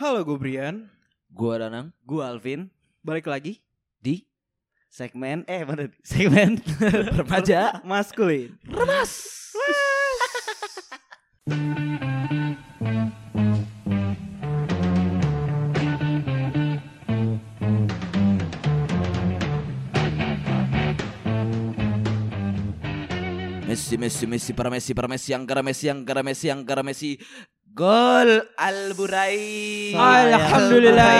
Halo gue Brian, Gua Danang Gua Alvin balik lagi di segmen eh mana segmen remaja maskulin. remas. Messi, Messi, Messi, para Messi, para Messi, Angkara Messi, Angkara Messi, Angkara Messi. Gol Al Burai. Alhamdulillah.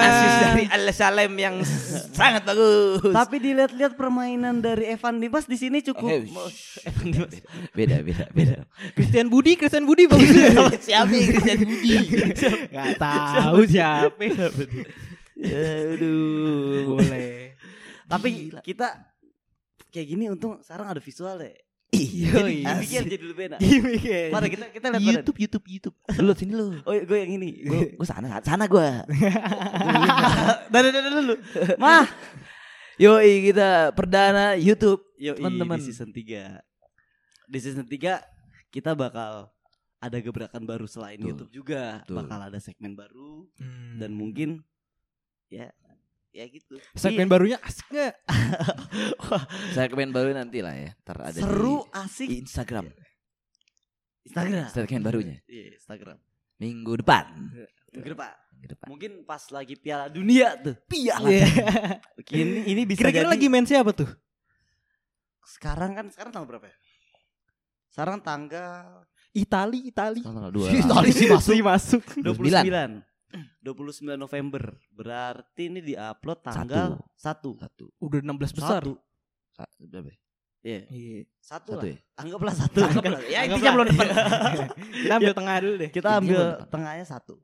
Asis dari Al Salem yang sangat bagus. Tapi dilihat-lihat permainan dari Evan Dimas di sini cukup Eh, Evan Dimas. beda, beda, beda. Christian Budi, Christian Budi bagus. Siapa Christian Budi? Gak tahu siapa. Aduh. Boleh. Tapi kita kayak gini untung sekarang ada visual deh. Iya, Jadi iya. bikin jadi lebih enak. Gimik Mari kita kita lihat YouTube, YouTube, YouTube. Lu sini lu. Oh, gue yang ini. Gua, gua sana, sana gua. Dari dari dulu. Mah. Yoi kita perdana YouTube. Yo, Teman-teman. di season 3. Di season 3 kita bakal ada gebrakan baru selain Betul. YouTube juga. Betul. Bakal ada segmen baru Hmm. dan mungkin ya ya gitu. segmen Iya. barunya asik gak? Segmen baru nanti lah ya. Ntar ada seru, di asik. Instagram. Instagram. Segmen barunya. Iya, Instagram. Minggu depan. Minggu depan. Minggu depan. Mungkin pas lagi Piala Dunia tuh. Piala. Iya. Ini ini bisa Kira-kira jadi lagi main siapa tuh? sekarang kan sekarang tanggal berapa ya? Sekarang tanggal Itali, Itali. Tanggal dua. Itali sih masuk. Masuk. 29. 29 November. Berarti ini diupload tanggal 1. Satu. Udah 16 besar. Satu. Sa- Berapa? ya? Iya. Iya. Satu, Satu lah. ya? Anggaplah satu. Anggaplah. ya intinya belum depan. Kita ambil tengah dulu deh. Kita ambil tengahnya satu.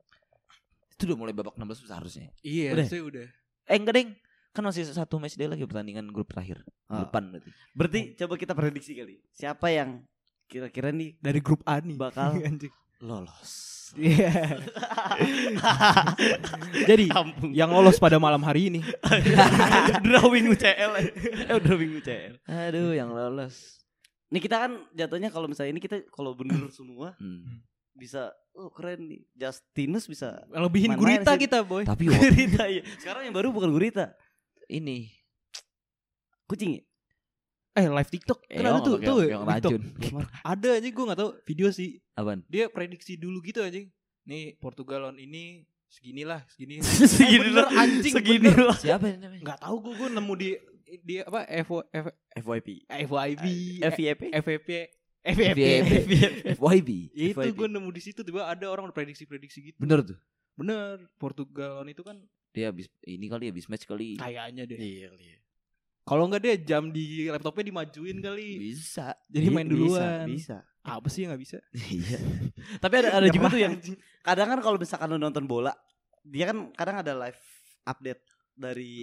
Itu udah mulai babak 16 besar harusnya. Iya, Udah. sih udah. Eh enggak deng. Kan masih satu match day lagi pertandingan grup terakhir. Ah. Depan berarti. Berarti coba kita prediksi kali. Siapa yang kira-kira nih Dari grup A nih. Bakal. Lolos? Iya. Jadi Kampung. yang lolos pada malam hari ini drawing UCL. Eh drawing UCL. Aduh, yang lolos. Nih kita kan jatuhnya kalau misalnya ini kita kalau bener semua Hmm. bisa oh keren nih. Justinus bisa lebihin gurita sih. kita, boy. Tapi gurita ya. Sekarang yang baru bukan gurita. ini Kucing ya? Eh, live TikTok. eh, Kan ada tuh, tuh. yang racun. Ada aja gue gak tahu video sih. Apaan? Dia prediksi dulu gitu anjing. Nih Portugal lawan ini seginilah, segini. Segini Eh, bener, lah. anjing Segini bener. lah. Siapa ini namanya? Gak tahu gue gue nemu di di apa FO, F, FYP. FYP FYP. FVP FYB. Ya itu FYP. gue nemu di situ tiba ada orang prediksi-prediksi gitu. Bener tuh. Bener, Portugal lawan itu kan Dia habis ini kali habis match kali. kayaknya deh. Iya, iya. Kalau enggak dia jam di laptopnya dimajuin kali. Bisa. Jadi main duluan. Bisa. Apa sih yang gak bisa? Iya. Tapi ada ada juga tuh yang kadang kan kalau misalkan lu nonton bola, dia kan kadang ada live update dari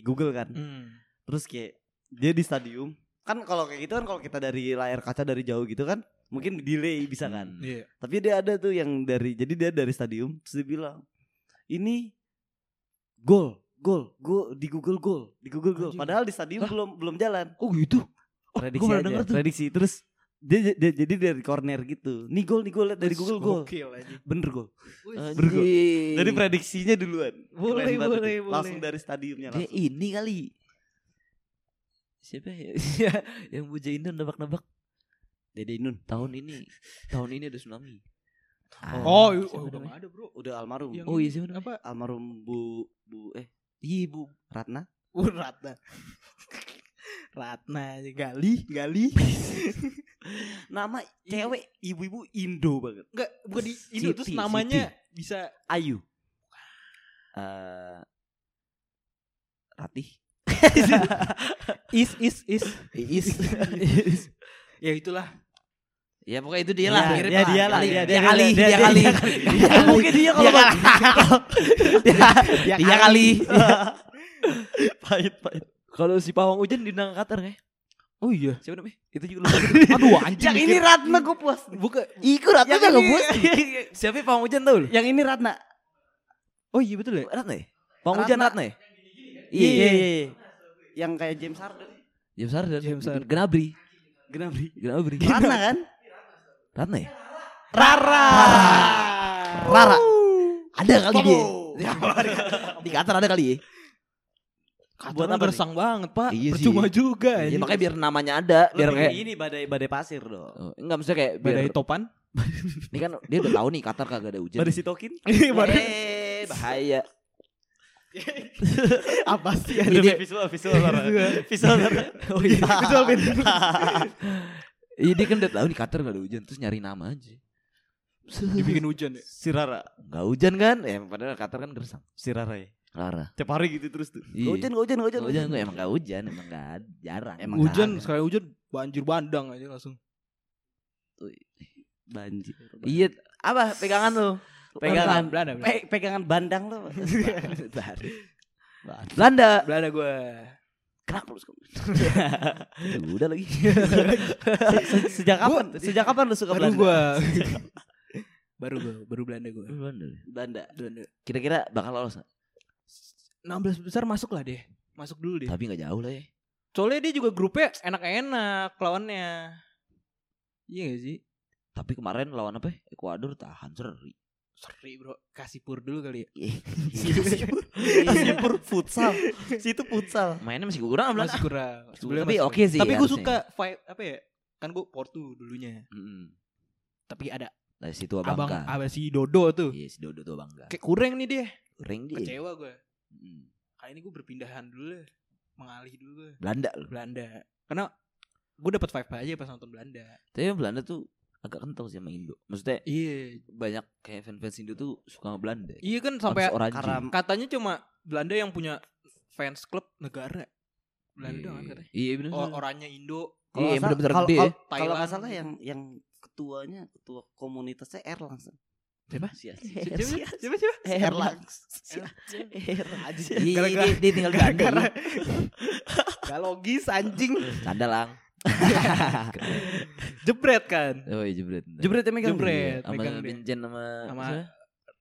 Google kan. Hmm. Terus kayak dia di stadium. Kan kalau kayak gitu kan kalau kita dari layar kaca dari jauh gitu kan mungkin delay bisa kan. Hmm. Iya. Tapi dia ada tuh yang dari jadi dia dari stadium terus dia bilang ini gol, gol, gol di Google gol, di Google gol. Padahal di stadium Lah. belum belum jalan. Oh gitu. Prediksi gua pernah aja, denger tuh. prediksi. Terus dia, dia jadi dari corner gitu. Nih gol, nih gol dari Google gol. Bener gol. Bergo- Anjing. Jadi prediksinya duluan. Boleh, Keren boleh, boleh. Langsung dari stadiumnya Dia langsung. ini kali. Siapa ya? yang Buja Indo nebak-nebak Dede Nun. tahun ini. Tahun ini ada tsunami. Ah, Oh, oh, udah gak ada, Bro. Udah almarhum. Yang Oh, ini, iya, siapa namanya? apa? Almarhum Bu Bu eh Ibu. Ratna. Uh, Ratna. Ratna aja. Gali, Gali. Nama cewek ibu-ibu Indo banget. Enggak, bukan di ini Siti, terus namanya bisa Ayu. Eh Ratih. is is is Iis. ya itulah. Ya pokoknya itu dia Ya, lah. mirip dia- dia lah, Kali. dia- Dia dia- kali. dia- Dia dia- kali. dia- Ya, mungkin dia kalau Dia Dia kali. pahit pahit. Kalau si Pawang Hujan diundang Qatar nggak? Oh iya. Siapa namanya? Itu juga lupa. Aduh anjing. Yang ini Ratna gue puas. bukan. Iku Ratna Yang juga ini- bos. Siapa Pawang Hujan tau lu? Yang ini Ratna. Oh iya betul ya. Ratna ya? Pawang Hujan Ratna. Ya? Iya iya iya. Yang kayak James Harden. James Harden. James Harden. Gnabry. Gnabry. Gnabry. Ratna kan? Ratna ya? Rara. Rara. Ada kali dia. Di Qatar ada kali ya. Buat Buat apa apa nih? gersang banget, Pak. Iya sih. Percuma juga. Iya, anjing. makanya biar namanya ada, biar kayak ini badai badai pasir dong. Oh, enggak maksudnya kayak biar Badai topan. ini kan dia udah tahu nih Qatar kagak ada hujan. Badai sitokin. Eh, bahaya. apa sih? Iya, dia- visual visual visual. Oh iya. Visual. Iya dia kan udah tahu nih Qatar gak ada hujan terus nyari nama aja. Dibikin hujan ya. Sirara. Gak hujan kan? Ya padahal Qatar kan gersang. Sirara ya. Lara. Tiap hari gitu terus tuh. Iya. Gak hujan, gak hujan, gak hujan, Gak hujan gak, emang gak hujan, emang gak jarang. Emang Hujan, kagak. sekali hujan banjir bandang aja langsung. Banjir. Iya, apa pegangan lu? Pegangan Belanda, Belanda. Pe- pegangan bandang lo. Belanda. Belanda gue. Kenapa lu suka? Udah lagi. Se- Sejak kapan? Sejak kapan lu suka Baru Belanda? gue. baru gue, baru Belanda gue. Belanda. Belanda. Belanda. Kira-kira bakal lolos gak? 16 besar masuk lah deh. Masuk dulu deh. Tapi gak jauh lah ya. Soalnya dia juga grupnya enak-enak lawannya. Iya gak sih? Tapi kemarin lawan apa? ya? Ekuador tahan seri. Seri bro, kasih pur dulu kali ya. Sipur futsal. Situ futsal. Mainnya masih kurang Belanda. Masih kurang. Sebelumnya Tapi masih oke sih Tapi gue harusnya. suka fight apa ya? Kan gue Portu dulunya. Mm-mm. Tapi ada Dari situ abang abang abang si Dodo tuh. Iya si Dodo tuh bangga. Kayak kurang nih dia. Ring dia. Kecewa gue. Mm. Kali ini gue berpindahan dulu lah. Mengalih dulu gue. Belanda loh. Belanda. Karena gue dapet vibe aja pas nonton Belanda. Tapi Belanda tuh agak kental sih sama Indo. Maksudnya Iya. banyak kayak fans-fans Indo tuh suka sama Belanda. Iya kan sampai. Karam- katanya cuma Belanda yang punya fans klub negara. Belanda kan katanya. Iya bener. Oh, orangnya Indo. Iya, nggak salah- bener-bener kalau- gede ya. kalau- Kalau Thailand. nggak salah yang yang ketuanya ketua komunitasnya Erlang. Siapa? Siapa siapa? Siapa siapa? Erlang. Iya, iya, dia, tinggal di. Gak logis anjing. Canda lang. Jebret kan. Oh iya jebret. Jebret yang megang. Jebret. Sama megang dia. Vincent sama Sama?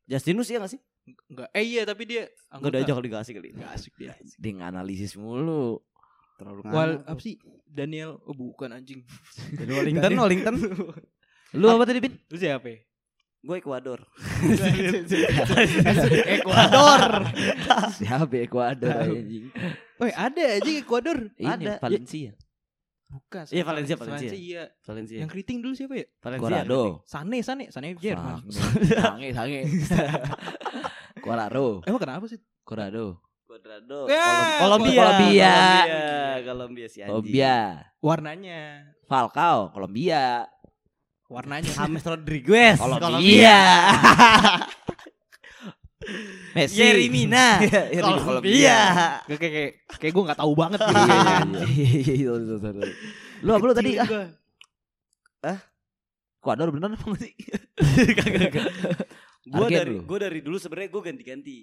Justinus ya nggak sih? enggak. Eh iya tapi dia Enggak ada aja kalau dikasih kali. Enggak asik dia. dia nganalisis mulu. Terlalu Wal apa sih? Daniel oh bukan anjing. Wellington, Wellington. Lu apa tadi, Bin? Lu siapa? ya? Gue Ekuador. Ekuador. Siapa Ekuador anjing? Woi, ada aja Ekuador. Ini Ada. Valencia. Bukan. Iya, Valencia, Valencia. iya. Valencia. Yang keriting dulu siapa ya? Valencia. Colorado. Sane, Sane, Sane Jerman. Sange, sange. Colorado. Emang kenapa sih? Colorado. Cuadrado. Ya, Kolombia. Kolombia. Kolombia. Kolombia si anjing. Colombia. Warnanya. Falcao, Kolombia. Warnanya. James Rodriguez. Kolombia. Messi. Yerry Mina. Yerry Mina, Kolombia. Kayak kayak kayak gue nggak tahu banget gitu. Iya, iya, iya, iya. Lu apa lu tadi? Ah, Gua. Ekuador bener apa sih? Gue Argen dari gue dari dulu sebenarnya gue ganti-ganti.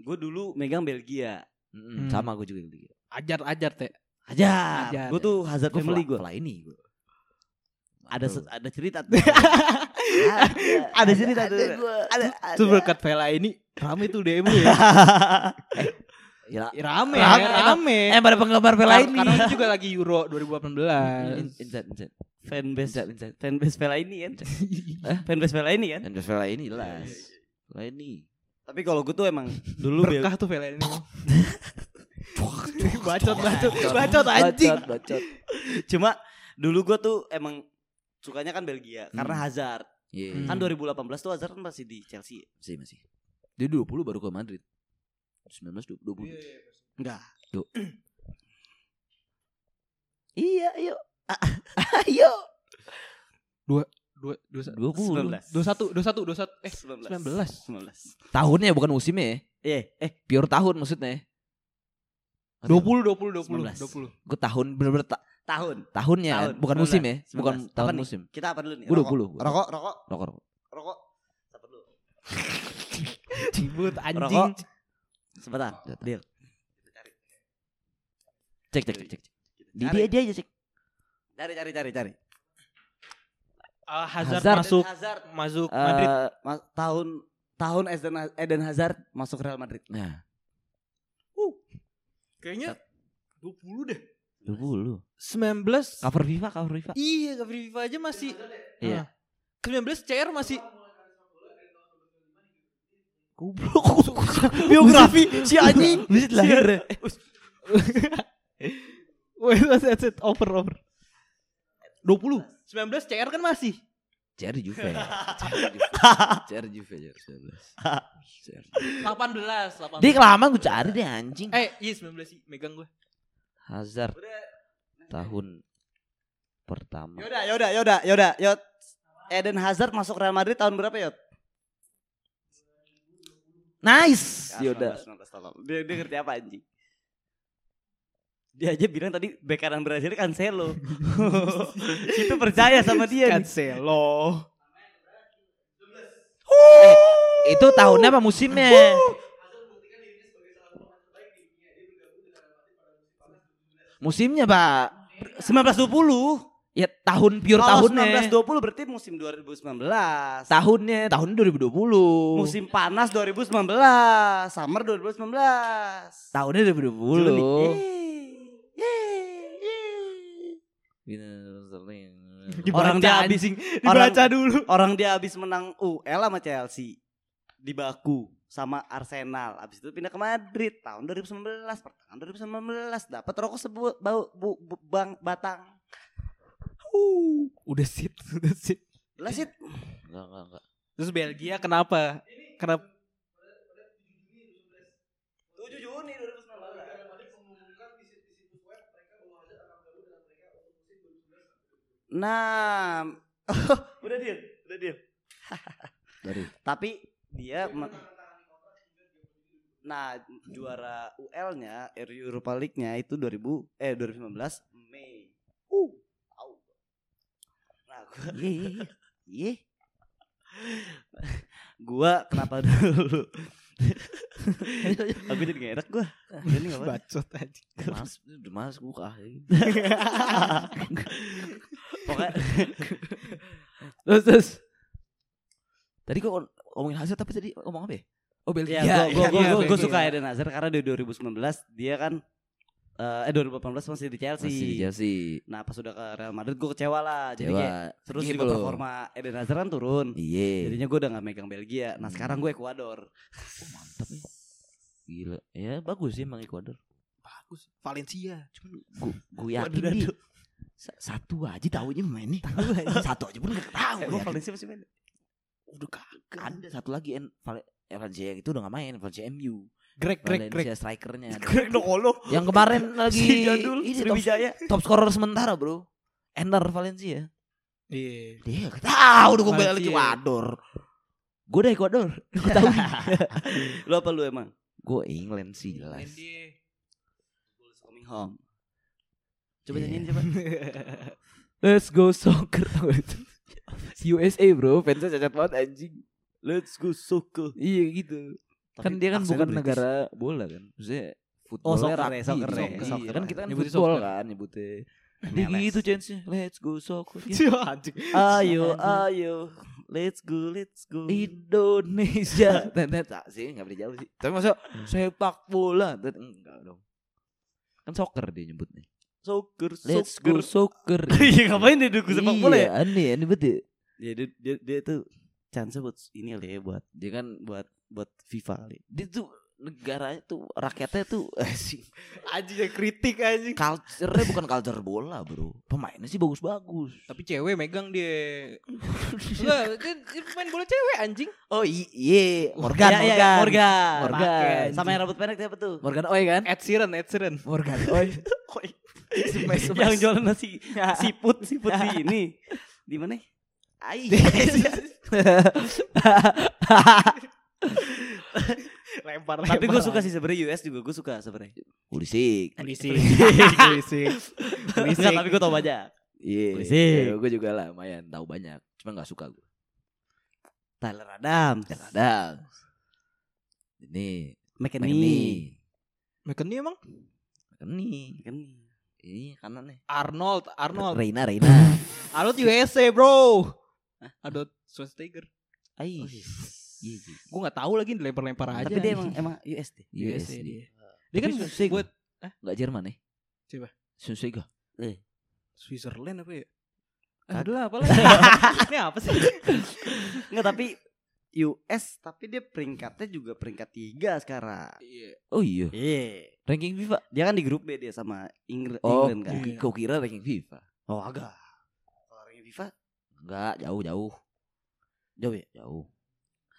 Gue dulu megang Belgia. Mm, Hmm. Sama gue juga gitu. Ajar ajar teh. Aja. Ajar. Gue tuh Hazard Gue family gue. Fly ini gue. Ada se- ada cerita tuh. ada cerita tuh. Ada ada. Tuh berkat Vela ini rame tuh DM lu ya. Ya, Ya, rame, Rame, rame. eh pada penggemar Vela ini. Karena itu juga lagi Euro 2018. Inside, inside. Fanbase inside. fanbase Vela ini kan. Fanbase Vela ini kan. Dan Vela ini jelas. Vela ini. Tapi kalau gue tuh emang dulu Berkah tuh Vela ini. bacot, bacot, bacot anjing. Bacot, bacot. cuma dulu gue tuh emang sukanya kan Belgia karena Hmm. Hazard. Iya, Hmm. Kan 2018 tuh Hazard kan masih di Chelsea. masih masih. Dia 20 baru ke Madrid. 19 20. Enggak. Iya, ayo. Ayo. Dua, dua, dua, 20. 19. dua satu, dua satu, dua satu, eh 19. 19. 19. Tahunnya bukan musimnya ya. Eh, eh Pure tahun maksudnya. 20, 20, 20, 19. 20. Gue tahun bener-bener ta- tahun. tahunnya Tahun, bukan 19. musim ya. Bukan 19. tahun Apa nih? musim. Kita apa dulu nih? Rokok. 20. Rokok, rokok, Rokok, rokok. rokok. Apa dulu? Cibut Rokok. anjing. Sebentar. Jatuh. Deal. Cek, cek, cek, cek. Di dia dia aja cek. Cari, cari, cari, cari. Ah, Hazard, Hazard. masuk Hazard masuk Eh, Madrid. ma- tahun tahun Eden, Eden Hazard masuk Real Madrid. Nah, Kayaknya 20 deh. 20. 19 Cover FIFA, cover FIFA. Iya, cover FIFA aja masih. Iya. Ah. 19 CR masih Goblok. Biografi si anjing. Buset lahir. ya. Wait, wait, wait, wait, over, over. 20. 19 CR kan masih. CR Juve. CR Juve. CR di Juve. 19. 18, 18. Dia kelamaan gue cari deh anjing. Eh, iya 19 sih, megang gue. Hazard tahun pertama. Yaudah, yaudah, yaudah, yaudah, Yot. Eden Hazard masuk Real Madrid tahun berapa, Yot? Nice. Ya, Yaudah. 19, 19, tolong. Dia, dia ngerti apa anjing? Dia aja bilang tadi bek kanan Brazil Cancelo. Itu percaya sama dia nih. Cancelo. Itu tahunnya apa musimnya? Musimnya, Pak. 1920. Ya tahun pure Kalau tahunnya. 1920 berarti musim 2019. Tahunnya tahun 2020. Musim panas 2019, summer 2019. tahunnya 2020. Juni. Yeay, yeay. Orang dia habis Dibaca dulu. orang dia habis menang UL sama Chelsea di Baku sama Arsenal. Habis itu pindah ke Madrid tahun 2019, pertengahan 2019 dapat rokok sebu bau bu, bu- bang batang. Uh, Udah sit, udah sit. lah sih. Enggak, enggak, enggak. Terus Belgia kenapa? Kenapa? 7 Juni 2019. Nah, udah dia, udah dia. Dari Tapi dia Nah, juara UL-nya, Europa League-nya itu 2000 eh 2019 Mei. Uh, tahu. Nah, gua Iya, iya, iya. Iya. gua kenapa dulu? Aku jadi gak enak gua. Jadi enggak apa. Bacot aja. Mas, udah mas buka. Pokoknya terus terus. Tadi kok ngomongin hasil tapi tadi ngomong apa ya? Oh Belgia. ya, gua gua iya, gua, gua, Belgia. suka Eden Hazard karena di 2019 dia kan eh eh 2018 masih di Chelsea. Masih di Chelsea. Nah, pas sudah ke Real Madrid gua kecewa lah. Jadi Kecewa. kayak terus Gini juga loh. performa Eden Hazard kan turun. Iya. Jadinya gue udah gak megang Belgia. Nah Hmm. sekarang gue Ekuador. Oh, mantap ya. Gila. Ya bagus sih emang Ecuador. Bagus. Valencia. Cuman gue gue yakin sa- satu aja tahunya mainnya. satu aja pun gak tahu. Emang ya. Valencia masih main? Udah kagak. Ada satu lagi en Val- eh, Valencia itu udah gak main. Valencia MU. Greg, Greg, Greg. Strikernya. Greg Nokolo. Yang kemarin lagi Si jadul ini top, top scorer sementara bro. Ender Valencia. Iya. Dia gak tahu udah gue balik Valencia. Ecuador. Gue udah Ecuador. Gue tahu. Lu apa lu emang? gue England sih jelas. Dia. Bulls coming home. Coba Iya. nyanyiin coba. Let's go soccer tau? USA bro, fansnya cacat banget anjing. Let's go soccer. Iya gitu. kan dia kan bukan negara bola kan. Maksudnya football soccer ya, rugby, soccer ya, Iya, soccer kan kita kan Nyebutnya football soccer. kan nyebutnya. Dia gitu chance-nya. Let's go soccer. Ya. Ayo, ayo. Let's go, let's go. Indonesia. Tak sih enggak boleh jauh sih. Tapi masa sepak bola enggak dong. Kan soccer dia nyebutnya. Soccer, Let's go soccer. Iya ngapain dia dukung sepak bola ya? Iya, aneh, aneh betul. Ya dia dia, dia tuh chance buat ini kali ya buat Dia kan buat buat FIFA kali. dia tuh negaranya tuh rakyatnya tuh sih Anjing yang kritik anjing. culture-nya bukan culture bola bro pemainnya sih bagus-bagus Tapi cewek megang dia. Enggak, dia, dia main bola cewek anjing. oh iya Morgan Ya, ya, ya, Morgan Morgan. Morgan Sama yang rambut pendek siapa tuh? Morgan Oi kan Ed Sheeran, Ed Sheeran. Morgan Oi yang jualan nasi siput siput di ini di mana? Ai lempar Tapi gue suka sih sebenarnya US juga gue suka sebenarnya. Ulisik Berisik. Berisik. Enggak, tapi gue tau banyak. iya Ulisik. gue juga lah lumayan tahu banyak cuma nggak suka gue Tyler Adams, kadang ini McKennie, McKennie McKennie emang? McKennie McKennie. ini kanan nih Arnold, Arnold. Reina Reina Arnold USA, bro. Arnold Schwarzenegger. Ai Oh, iya iya. iya. Gue gak tahu lagi dilempar-lempar aja. Tapi dia emang emang US deh. US dia. dia. Dia kan Schwarzenegger. buat Nggak Jerman nih Coba. Schwarzenegger Switzerland apa ya? Kagak. Adalah apa lagi? Ini apa sih? Enggak tapi US tapi dia peringkatnya juga peringkat tiga sekarang. Iya. Oh iya. Iya. Ranking FIFA. Dia kan di grup B dia sama Ingr- Oh, England kan. kau kira ranking FIFA? Oh agak. Kalau ranking FIFA Enggak, jauh jauh jauh ya. jauh.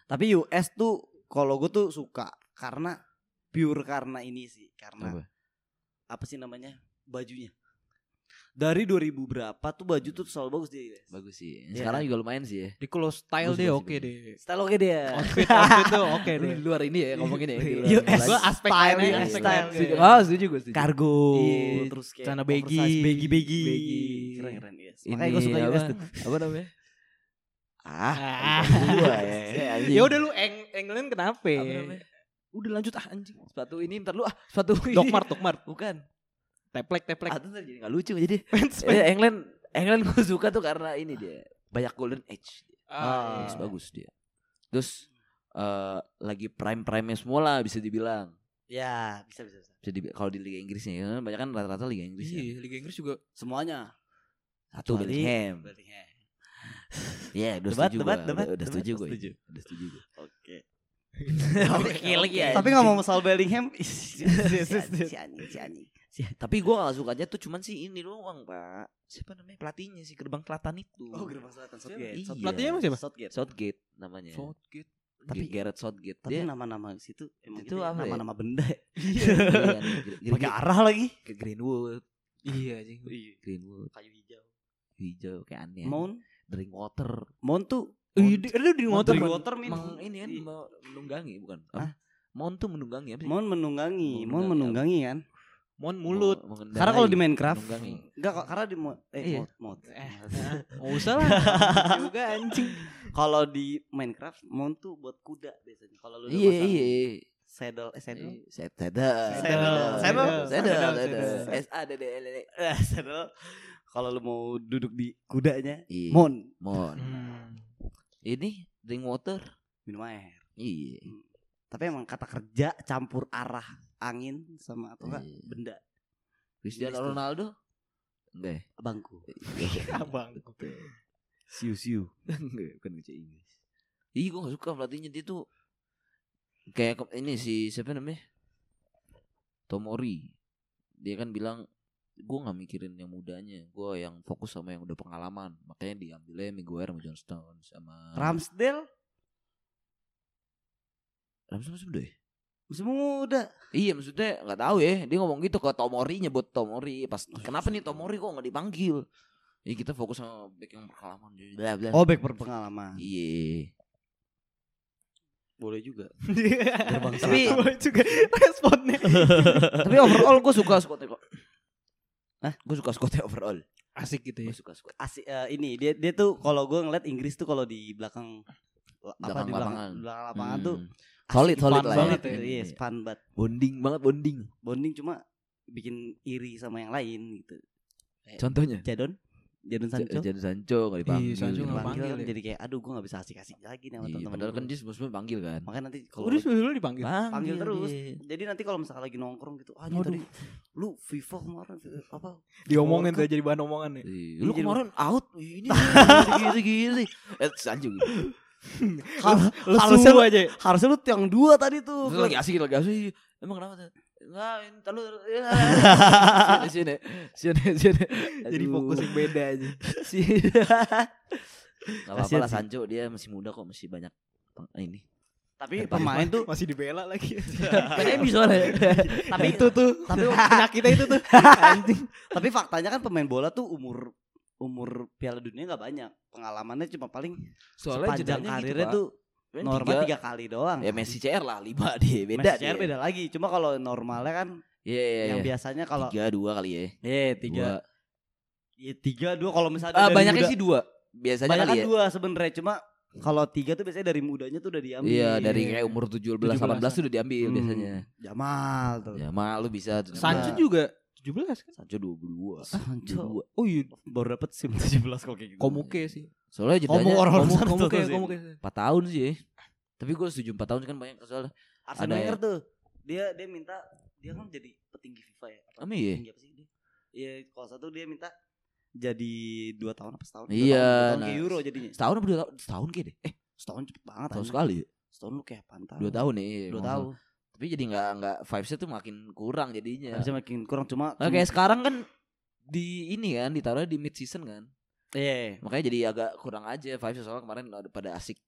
Tapi US tuh kalau gue tuh suka karena pure karena ini sih karena Apa? apa sih namanya bajunya. Dari 2000 berapa tuh baju tuh selalu bagus dia. US. Bagus sih. Iya. Sekarang juga lumayan sih ya. Di kalau style Bagus, dia oke deh. Style oke dia. Outfit outfit tuh oke deh. di luar ini ya ngomongin ya. luar- US luar- Gua aspek style, US aspek style. Setuju. Oh, setuju gue setuju. Kargo Iya, terus kayak celana baggy. baggy baggy. Keren keren. Ini Makanya gue suka? US tuh. Apa namanya? Ah, Ah. gua ya. anjing. Ya udah lu Eng England kenapa? Udah lanjut ah anjing. Sepatu ini ntar lu ah sepatu ini. Dokmart, Dokmart. Bukan. Teplek, teplek. Ah, ntar jadi gak lucu jadi. Eh, England England gue suka tuh karena ini dia banyak golden age. Ah, Bagus iya. bagus dia. Terus eh lagi prime prime semua lah bisa dibilang. Ya bisa bisa. bisa. Bisa dibi- kalau di Liga Inggrisnya ya, banyak kan rata-rata Liga Inggris ya. Iya, Liga Inggris juga. Semuanya. Satu Bellingham. Bellingham. Iya, udah Debat, setuju debat, gua. debat, Udah, udah debat, setuju gue. setuju. Udah setuju gue. Oke. Oke lagi ya. Tapi nggak mau soal Bellingham. si anjing, si anjing, si anjing. Tapi gue gak sukanya tuh cuman sih ini doang pak Siapa namanya pelatihnya si Gerbang Selatan itu Oh Gerbang Selatan Southgate. Iya. Pelatihnya emang siapa? Southgate. Southgate namanya Southgate. Tapi Gareth Southgate Tapi nama-nama situ emang Itu gitu ya, apa ya? nama-nama benda. ya. Iya, Gre- Gre- Pakai arah lagi. ke Greenwood Iya anjing. Greenwood Kayu hijau. hijau kayak aneh Mount. drink water Mount tuh Ih, di- ada di motor. Drink water min. emang ini kan Iya. menunggangi bukan Hah? Mount tuh menunggangi apa sih Mount menunggangi, Mount menunggangi kan. Mon mulut. Mau-. Karena kalau di Minecraft enggak kok karena di Mount eh Iya. Mount. Eh, Enggak usah lah. juga anjing. Kalau di Minecraft Mount tuh buat kuda biasanya. Kalau lu iya iya saddle eh saddle Iya, Saddle. Saddle. Saddle. Saddle. Saddle. Saddle. Saddle. S A D D L L. Eh, saddle. Kalau lu mau duduk di kudanya Iya. Mount Mon. Hmm. Ini drink water. minum air. Iya. Tapi emang kata kerja campur arah angin sama atau enggak Iya. benda Cristiano. Ronaldo? Enggak. ya? bangku. Abang. Siu siu. Enggak, bukan bahasa Inggris. Ih, gue gak suka pelatihnya dia tuh kayak ini si siapa namanya? Tomori. Dia kan bilang gue nggak mikirin yang mudanya, gue yang fokus sama yang udah pengalaman. Makanya diambilnya Miguel sama John Stones sama Ramsdale Ramsey masih muda ya? Masih muda. Iya maksudnya nggak tahu ya dia ngomong gitu ke Tomori nyebut Tomori pas kenapa nih Tomori kok nggak dipanggil? Ya kita fokus sama back yang berpengalaman bla bla. Oh, back berpengalaman. Iya. Boleh juga. Tapi- Tapi juga responnya. Tapi overall gue suka squadnya kok. Hah? Gue suka squadnya overall. Asik gitu ya. Gue suka. Asik eh, ini dia dia tuh kalau gue ngeliat Inggris tuh kalau di belakang apa Belakang di belakang lapangan. belakang lapangan Hmm. tuh solid asik, solid lah banget ya. ya. Iya, fun banget. Bonding banget bonding. Bonding cuma bikin iri sama yang lain gitu. Contohnya Jadon, Jadon Sancho. Jadon Sancho nggak dipanggil. Iya, Sancho nggak dipanggil panggil ya. jadi kayak aduh gue gak bisa asik-asik lagi nih sama Iya, teman-teman. padahal kan gua. dia sebelumnya panggil kan. makanya nanti kalau Udah dulu dipanggil. panggil terus. dia. Jadi nanti kalau misalnya lagi nongkrong gitu, ah tadi lu FIFA kemarin apa? Diomongin tuh jadi bahan omongan ya. Iya, Lu kemarin out ini gini gini. Eh Sancho Lu Harusnya lu- aja. Harusnya lu yang dua tadi tuh. Terus lagi asik lagi asik. Emang kenapa tuh? Entar lu ya. sini sini sini sini. Jadi fokus yang beda aja. Sini. Gak apa-apa lah. Sancho dia masih muda kok masih banyak ini. Tapi pemain tuh Masih dibela lagi. Pengen bisa lah. tapi itu tuh. tapi penyakitnya itu tuh. Anjing. tapi faktanya kan pemain bola tuh umur umur Piala Dunia nggak banyak. Pengalamannya cuma paling Soalnya sepanjang jedanya karirnya gitu, tuh Pak. normal Tiga- tiga kali doang. Ya Messi CR lah lima dia beda Messi CR beda lagi. Cuma kalau normalnya kan Iya iya yang iya. biasanya kalau Tiga dua kali ya. eh tiga Dua. ya tiga dua kalau misalnya dari banyaknya muda- sih dua. Biasanya banyak kali kan ya. dua sebenarnya cuma kalau tiga tuh biasanya dari mudanya tuh udah diambil. Iya dari kayak umur 17 18 tuh udah diambil Hmm, biasanya. Jamal tuh. Ya mal lu bisa tuh. Sancho juga 17 kan? Sancho 22. Sancho. 22. Oh iya. Baru dapet SIM 17 kok kayak gitu. Komuke sih. Soalnya Komu jedanya orang Komu- satu Komuke. Komuke. 4 tahun sih. ya. Tapi gue setuju 4 tahun kan banyak soalnya. Arsene Ada Wenger ya. tuh. Dia dia minta dia kan jadi petinggi FIFA ya. Apa iya? petinggi apa sih dia? Iya, kalau satu dia minta jadi dua tahun apa setahun? Dua Iya, tahun, dua tahun nah, kayak Euro jadinya. Setahun apa dua tahun? Setahun kayak deh. Eh, Setahun cepet banget. Tahun anjing. sekali. Setahun lu kayak pantau. Dua tahun nih. Dua kalau tahun. Tapi jadi nggak nggak vibesnya tuh makin kurang jadinya. Bisa makin kurang cuma. Nah, kayak sekarang kan di ini kan ditaruh di mid season kan. Iya. Makanya jadi agak kurang aja vibes soalnya kemarin ada pada asik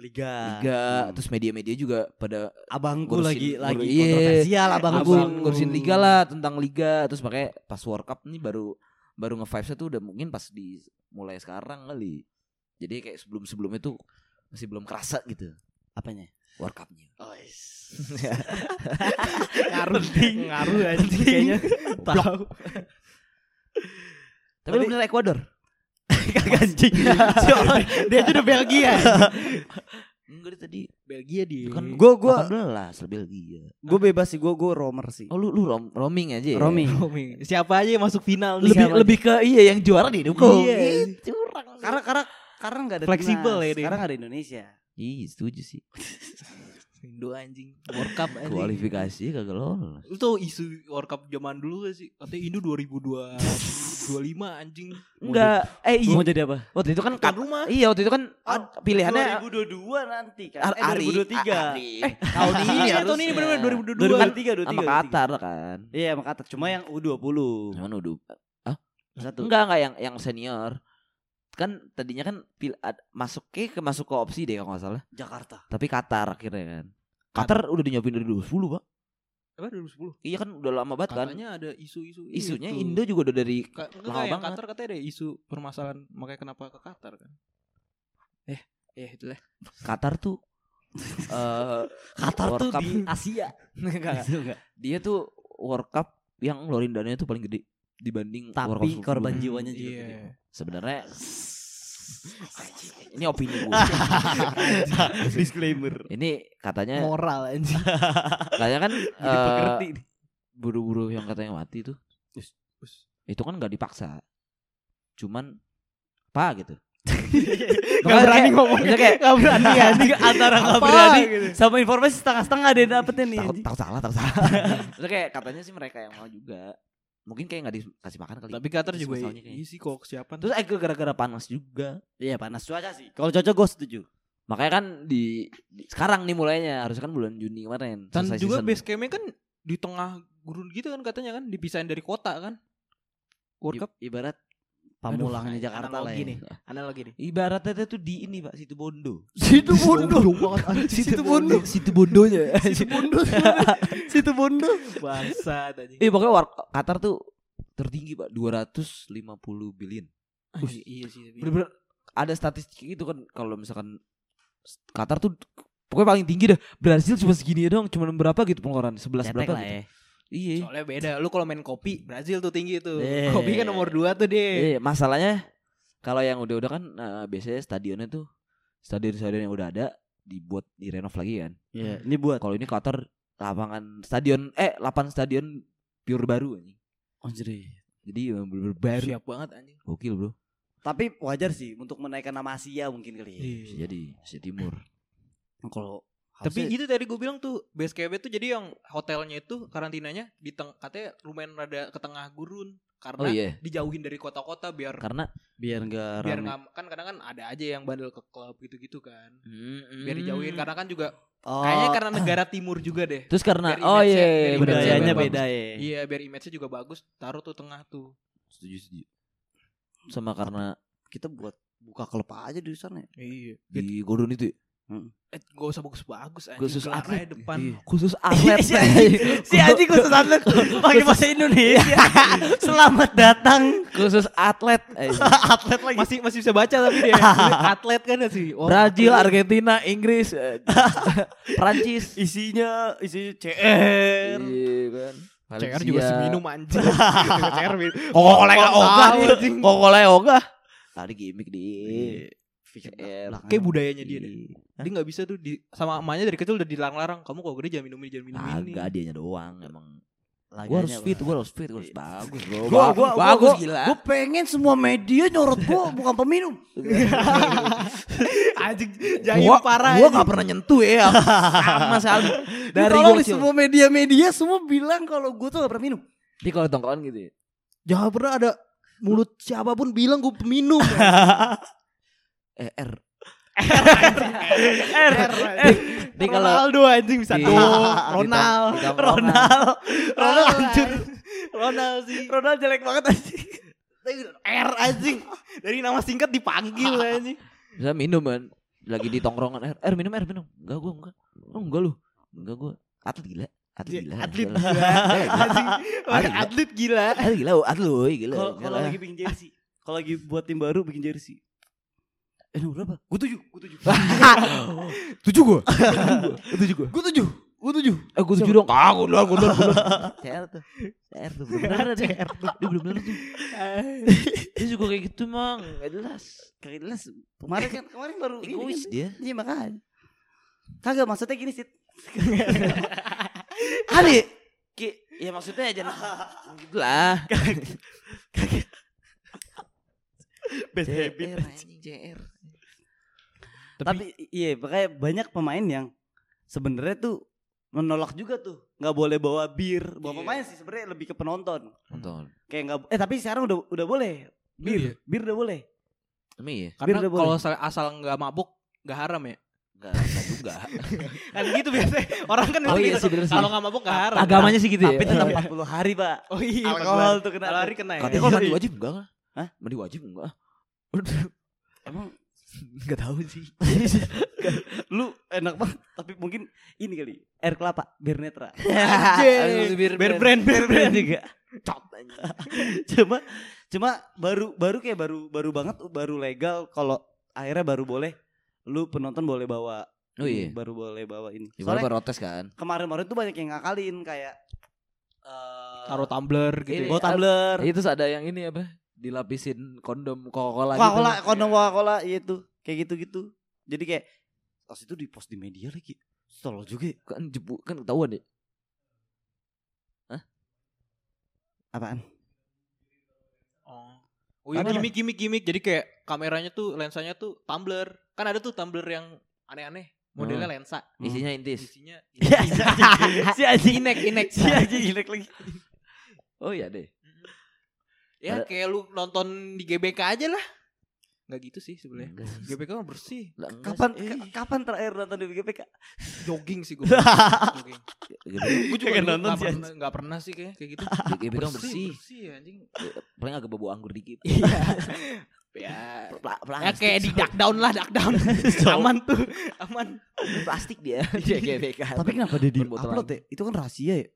Liga. liga, Hmm. terus media-media juga pada abangku ngurusin- lagi lagi iya. kontroversial abangku. ngurusin, ngurusin liga lah tentang liga terus makanya pas World Cup nih baru baru nge vibesnya tuh udah mungkin pas di mulai sekarang kali. Jadi kayak sebelum-sebelumnya tuh masih belum kerasa gitu Apanya? World Cup-nya. Oh, ngaruh ngaruh anjing kayaknya Tahu. Tapi lu bener Ecuador. Kagak anjing. Dia aja udah Belgia. Enggak tadi. Belgia dia Kan Gua gua 18 Belgia. gua bebas sih, gua gua roamer sih. Oh lu lu rom- roaming aja ya? Roaming. Roaming. siapa aja yang masuk final nih Lebih siapa lebih ke iya yang juara didukung. Iya. Curang. Karena karena karena enggak ada Fleksibel ya. Sekarang ada Indonesia. Ih, setuju sih. Indo anjing World Cup anjing Kualifikasi kagak lolos. Tau isu World Cup zaman dulu gak sih? Katanya Indo 2025 anjing. Enggak, eh iya. Mau jadi apa? Waktu itu kan Tuan rumah. Iya, waktu itu kan Ah, pilihannya 2022 nanti kan. Ar- Eh, Ari- 2023. Ari- Eh, tahun ini harusnya. tahun ini benar-benar 2022. 2023, 23. sama Qatar kan. Iya, sama Qatar. Cuma yang U20. Cuman udah Satu. enggak enggak yang yang senior. Kan tadinya kan pil, ad- masuk ke ke masuk ke opsi deh kalau nggak salah. Jakarta. Tapi Qatar akhirnya kan. Qatar udah dinyopin dari 2010, Pak. Apa 2010? Iya kan udah lama banget kan. Katanya ada isu-isu Isunya itu. Indo juga udah dari Ka- lama banget. Qatar katanya ada isu permasalahan makanya kenapa ke Qatar kan. Eh, eh itulah. Qatar tuh eh Qatar World tuh Cup. di Asia. Enggak, enggak. Itu enggak. Dia tuh World Cup yang ngeluarin dananya tuh paling gede dibanding Tapi korban jiwanya juga Iya. gede. Sebenarnya ini opini gue. Disclaimer. ini katanya Moral anjing. katanya kan eh, nih. buru-buru yang katanya mati tuh. Us, us. Itu kan nggak dipaksa. Cuman apa gitu. Gak berani kayak- ngomong bisa kayak- Gak berani anjing Antara gak berani gitu. Sama informasi setengah-setengah deh dapetnya nih Takut, anjing. takut salah, takut salah. Terus kayak katanya sih mereka yang mau juga. Mungkin kayak nggak dikasih makan kali. Tapi Qatar juga iya sih kok kesiapan. Terus eh gara-gara panas juga. Iya panas cuaca sih Kalau cocok gue setuju Makanya kan di, di- sekarang nih mulainya harusnya kan bulan Juni kemarin. Dan juga season. base campnya kan di tengah gurun gitu kan katanya kan dipisahin dari kota kan. World I- Cup ibarat Pamulangnya Aduh, Jakarta lah analogi ya nih. Analogi nih. ibaratnya tuh di ini Pak situ Bondo. Situ Bondo situ Bondo. Situ Bondonya. Situ Bondo Situ Bondo Bangsat anjing. Iya pokoknya war Qatar tuh tertinggi Pak 250 billion. Anjing, Iya sih. tapi- Bener-bener ada statistik gitu kan kalau misalkan Qatar tuh pokoknya paling tinggi dah. Brazil cuma segini doang, cuma berapa gitu pengeluaran 11 Cetek berapa lah gitu. ya Iya. Soalnya beda. Lu kalau main kopi Brazil tuh tinggi tuh. Eh. Kopi kan nomor 2 tuh deh. Iya, masalahnya kalau yang udah-udah kan eh, biasanya stadionnya tuh stadion-stadion yang udah ada dibuat direnov lagi kan. Iya Ini buat Kalau ini Qatar lapangan stadion eh lapangan stadion pure baru anjing. Anjir Jadi emang bener-bener baru. Siap banget anjing. Gokil, Bro. Tapi wajar sih Untuk menaikkan nama Asia mungkin kali ya Bisa jadi Asia Timur. Kalau Tapi harusnya- itu tadi gue bilang tuh base camp tuh jadi yang hotelnya itu karantinanya di teng katanya lumayan rada ke tengah gurun karena Oh iya. dijauhin dari kota-kota biar Karena biar enggak biar nggak kan kadang kan ada aja yang bandel ke klub gitu-gitu kan Mm, biar dijauhin karena kan juga Oh, kayaknya karena negara timur juga deh Terus karena oh iya, biar iya, benar, budayanya beda ya. iya biar image-nya juga bagus taruh tuh tengah tuh Setuju, setuju. Sama karena Kita buat buka klub aja di sana. ya. iya di Gordon itu ya? Eh, gak usah bagus-bagus anjing Khusus atlet. aja depan Iya. khusus atlet. Si anjing- si anjing khusus atlet pakai bahasa Indonesia. Selamat datang khusus atlet. Eh, atlet lagi. masih masih bisa baca tapi dia atlet kan sih oh, Brazil, Argentina, Inggris, eh, Prancis. isinya isi CR. Iya kan. CR juga seminum anjing CR Kok oleh ogah dia. Kok oleh ogah. Tadi gimmick di CR. kayak budayanya dia deh dia nggak bisa tuh di sama emaknya dari kecil udah dilarang-larang kamu kalau gede jangan minum ini jangan minum ini Agak dianya doang emang. Gue harus fit, gue harus fit, gue harus bagus bro. Gua gua gua, bagus gua, gila. Gua pengen semua media nyorot gua bukan peminum. anjing Gua, gua gak pernah nyentuh ya sama sekali dari kecil. semua media-media semua bilang kalau gua tuh gak pernah minum. Jadi kalau tongkrongan gitu ya. jangan pernah ada mulut siapa pun bilang gue peminum Eh R R. R. Ini kalau Ronaldo anjing bisa do, di- Ronald. Ronald. Ronald hancur. Ronald sih. Ronald jelek banget anjing. R anjing. Dari nama singkat dipanggil anjing. Bisa minum kan Lagi di tongkrongan R, R minum R minum Enggak gue enggak Oh enggak lu Enggak gue Atlet gila Atlet gila Atlet Gila. gila. Anjing. Atlet. Gila. Atlet gila oh, Atlet gila Kalau lagi bikin jersey, kalau lagi buat tim baru bikin jersey. Eh nomor berapa? Gue tujuh, gue tujuh. Tujuh gue Tujuh. Gue Gue tujuh, gue tujuh. Eh gue tujuh dong. Ah gue duluan gue duluan gue duluan. CR tuh. CR tuh. Belum bener dia Dia belum bener tuh. Dia juga kayak gitu mang. Gak jelas. Kagak jelas. Kemarin kan kemarin baru Egois kan. dia. Iya makanya. Kagak maksudnya gini sih. Ali Ki, ya maksudnya jangan gitu lah. Bad CR anjing CR. Tapi iya makanya banyak pemain yang sebenarnya tuh menolak juga tuh nggak boleh bawa bir bawa Iya. pemain sih sebenarnya lebih ke penonton Nonton. kayak nggak eh tapi sekarang udah udah boleh bir Iya. bir udah boleh Emang iya? Karena kalau asal, asal nggak mabuk nggak haram ya. Enggak, enggak juga. Kan gitu biasanya. Orang kan Oh gitu. iya sih. Kalau nggak mabuk nggak haram. Agamanya sih gitu tapi ya. tetap 40 hari pak Oh iya. alkohol tuh kena Kalau hari kena ya. Katanya kalau mandi Iya. wajib enggak. Hah? Mandi wajib enggak? emang Enggak tahu sih. lu enak banget tapi mungkin ini kali air kelapa bir netra Anjing. Bir brand, bear brand. juga Cot cuma cuma baru baru kayak baru baru banget baru legal kalau akhirnya baru boleh lu penonton boleh bawa Oh iya. baru boleh bawa ini Di soalnya protes kan. kemarin-kemarin tuh banyak yang ngakalin kayak eh, Taruh tumbler gitu. Ini, ya. bawa tumbler Itu ada yang ini apa? Dilapisin kondom Coca-Cola gitu. Coca-Cola kondom Coca-Cola iya tuh kayak gitu-gitu jadi kayak pas itu di post di media lagi tolol juga ya. Kan jebu kan ketahuan deh. apaan Oh. Oh iya gimmick gimmick gimmick. Jadi kayak kameranya tuh lensanya tuh tumbler. Kan ada tuh tumbler yang aneh-aneh. Modelnya lensa. Isinya intis. Isinya Iya, si anjing inek inek. si anjing inek lagi Oh iya deh. Ya Ada- kayak lu nonton di GBK aja lah. Enggak gitu sih sebenarnya. GBK mah bersih. Lah, enggak kapan ka- kapan terakhir nonton di GPK Jogging sih gue. Jogging. Gitu. Gue juga nonton nggak sih, pernah, nggak pernah sih kayak kayak gitu. GBK kan bersih. bersih anjing. Paling agak bau anggur dikit. Ya, Pla- ya kayak di duck down lah duck down. aman tuh, aman. plastik dia. Iya GBK. tapi kenapa dia di upload ya itu kan rahasia ya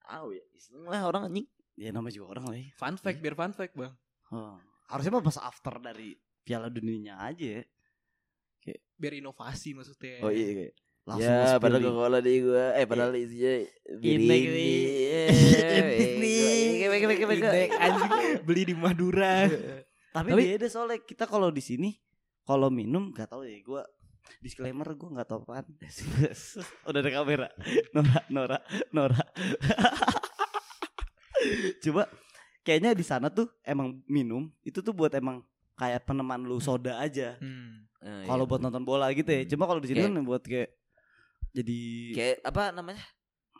Tahu ya. Iseng lah orang anjing. Ya namanya juga orang lah ya Fun fact biar fun fact bang. Oh. harusnya mah pas after dari Piala Dunianya aja ya Biar inovasi maksudnya. Oh iya kayak. langsung ya, padahal di- Coca-Cola di gua. Eh, padahal isinya bir Inek ini. Eh. Inek, anjing. Beli di Madura. tapi, Tapi- beda soalnya kita kalau di sini kalau minum gak tahu ya gue disclaimer gue nggak tahu apaan udah ada kamera Nora Nora Nora coba kayaknya di sana tuh emang minum itu tuh buat emang kayak peneman lu soda aja Hmm. Eh, kalau iya. buat nonton bola gitu ya cuma kalau di sini kan buat kayak jadi kayak apa namanya?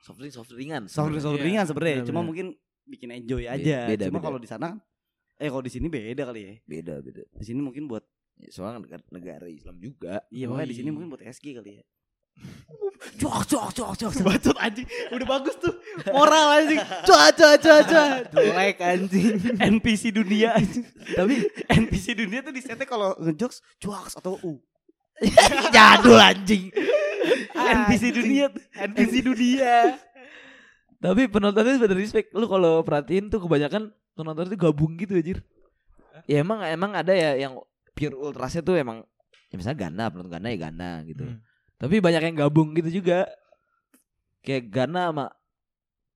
Soft drink, soft drinkan. soft drink soft Iya, drinkan sebenarnya cuma benar-benar. mungkin bikin enjoy aja beda, cuma kalau di sana eh kalau di sini beda kali ya Beda, beda. di sini mungkin buat Ya, Soalnya kan negara, Islam juga. iya makanya di sini iya. mungkin buat SG kali ya Cok, cok, cok, cok. Bacot anjing. Udah bagus tuh. Moral anjing. Cua cua cua cua. Jelek anjing. NPC dunia tapi NPC dunia tuh disetnya kalau ngejokes cuaks atau u Jadul anjing. NPC dunia tuh NPC dunia. Tapi penontonnya pada respect. Lu kalau perhatiin tuh kebanyakan penonton itu gabung gitu anjir. Ya emang emang ada ya yang pure ultrasnya tuh emang ya misalnya Ghana, penonton Ghana ya Ghana gitu. Hmm. Tapi banyak yang gabung gitu juga. Kayak Ghana sama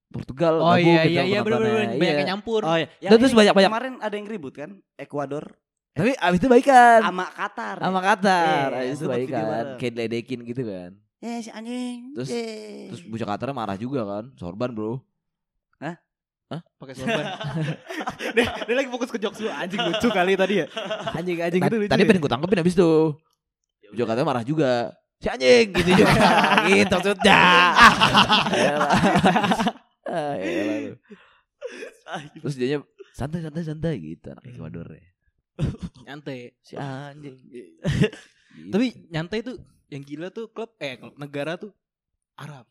Portugal Oh gabung iya gitu iya iya bener bener penontonnya. banyak Iya. yang nyampur. oh iya Dan terus ini banyak-banyak- kemarin ada yang ribut kan Ekuador Tapi abis itu baikan sama Qatar sama Qatar. Iya, abis itu baikan. Kayak diledekin gitu kan. ya si anjing Terus- Eh. Terus bocah Qatar marah juga kan. Sorban bro. Pakai sorban. dia, dia lagi fokus ke jokes lu anjing lucu kali tadi ya. Anjing anjing itu Tadi, lucu. tadi ya. pengen gue tangkepin abis itu. Bocah Qatar marah juga. Si anjing gitu juga. gitu maksudnya. Elah. Ah. Terus dia santai santai santai gitu anak Ecuador ya. nyantai. Si anjing. Gitu. Tapi nyantai tuh yang gila tuh klub eh klub negara tuh Arab.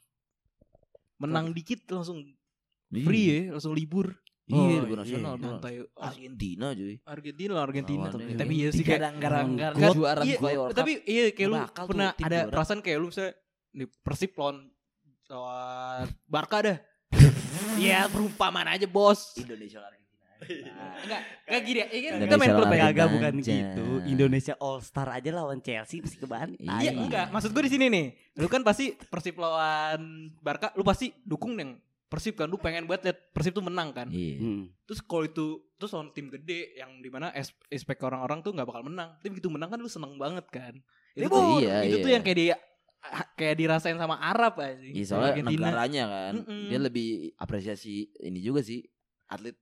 Menang dikit langsung Iya. free ya, langsung libur. Iya, Oh, iya, nasional. bener. Nyantai. Argentina cuy. Argentina, Argentina. Lawannya Tapi ini. iya sih kayak Garang-garang Kan- juara iya, World tapi iya kayak lu pernah ada juara. perasaan kayak lu misalnya di Persib lawan lawan Barca dah. Iya, perumpamaan aja, Bos. Indonesia Argentina. Enggak, enggak gini ya. Ini kan kita main klub. Kagak bukan gitu. Indonesia All Star aja lawan Chelsea pasti kebantai. Iya, Iya. enggak. Maksud gue di sini nih. Lu kan pasti Persib lawan Barca, lu pasti dukung yang Persib kan. Lu pengen buat lihat Persib tuh menang kan. Iya. Hmm. Terus kalau itu terus lawan tim gede yang di mana expect orang-orang tuh nggak bakal menang. Tapi begitu menang kan lu seneng banget kan. Itu Libur. tuh, Iya, itu iya. tuh yang kayak di kayak dirasain sama Arab aja. Iya soalnya negaranya kan Mm-mm. dia lebih apresiasi ini juga sih atlet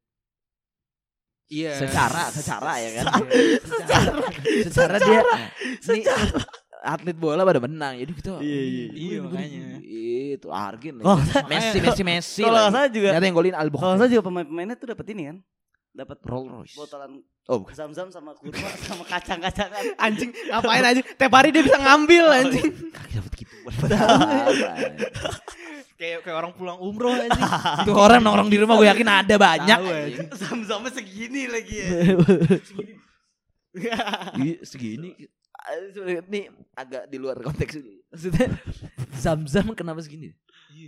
Iya. secara secara ya kan secara secara dia nih atlet bola pada menang jadi kita Iya, iya. Iya, makanya. itu Argen Oh, Messi Messi Messi Kalau salah juga ternyata yang golin kalau Albok nggak salah juga pemain-pemainnya tuh dapat ini kan. Dapat Rolls Royce botolan oh bukan zam-zam sama kurma sama kacang-kacangan. anjing ngapain anjing? Tiap hari dia bisa ngambil anjing. kaki dapat gitu Apa? kayak kayak orang pulang umroh anjing. Tuh orang nongkrong di rumah gue yakin ada banyak. Zam-zamnya segini lagi ya. Iya, segini ini agak di luar konteks dulu. Maksudnya zam-zam kenapa segini?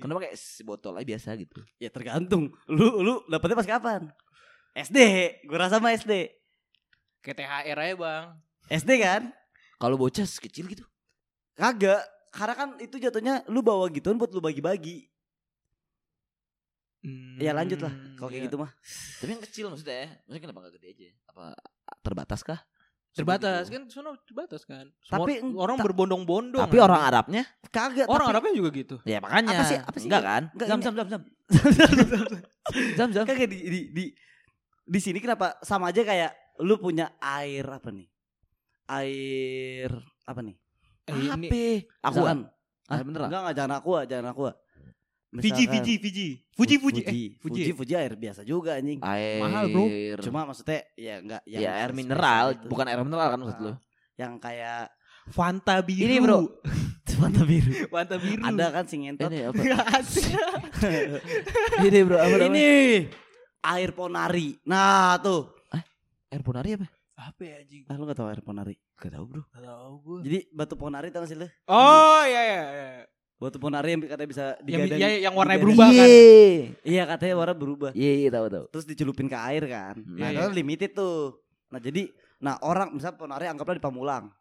Kenapa kayak sebotol aja biasa gitu? ya tergantung. Lu lu dapetnya pas kapan? SD, gue rasa mah SD. Kayak THR aja, Bang. SD kan? Kalau bocah kecil gitu. Kagak. Karena kan itu jatuhnya lu bawa gituan buat lu bagi-bagi. Ya lanjut lah kalau kayak iya. gitu mah. Tapi yang kecil maksudnya ya. Maksudnya kenapa gak gede aja? Apa terbatas kah? Terbatas Segitu. kan, sono terbatas kan. Tapi Semua orang ta- berbondong-bondong. Tapi anjing. orang Arabnya Kagak. orang tapi- Arabnya juga gitu. ya makanya. Apa sih- apa sih? Enggak kan? Enggak, zam, ini- zam zam zam. Zam zam. Kagak di di di di sini kenapa sama aja kayak lu punya air apa nih? Air apa nih? Eh, ini Aku Ah, Hah? beneran? Enggak enggak jangan aqua, jangan aqua. Fiji, Fiji, Fiji. Fuji, Fuji. Fuji, Eh, Fuji, Fuji. Fuji air biasa juga anjing. Air. Mahal, bro. Cuma maksudnya ya enggak yang ya air mineral, gitu. bukan air mineral kan maksud Ah. lu? yang kayak Fanta biru. Ini, bro. Fanta biru. Fanta biru. Ada kan si ngentot. Ini apa? Ini bro, apa namanya? Ini air ponari. Nah, tuh. Air ponari apa? Apa ya anjing? Ah, lu gak tahu air ponari? Gak tau bro. Gak tau gue. Jadi batu ponari tau gak sih lu? Oh iya iya iya. Batu ponari yang katanya bisa Yang, digadang. ya, yang warnanya berubah kan. Iya, katanya warna berubah. Iya, iya tahu tahu. Terus dicelupin ke air kan. Nah, Iya, itu kan limited tuh. Nah, jadi nah orang misalnya ponari anggaplah di Pamulang.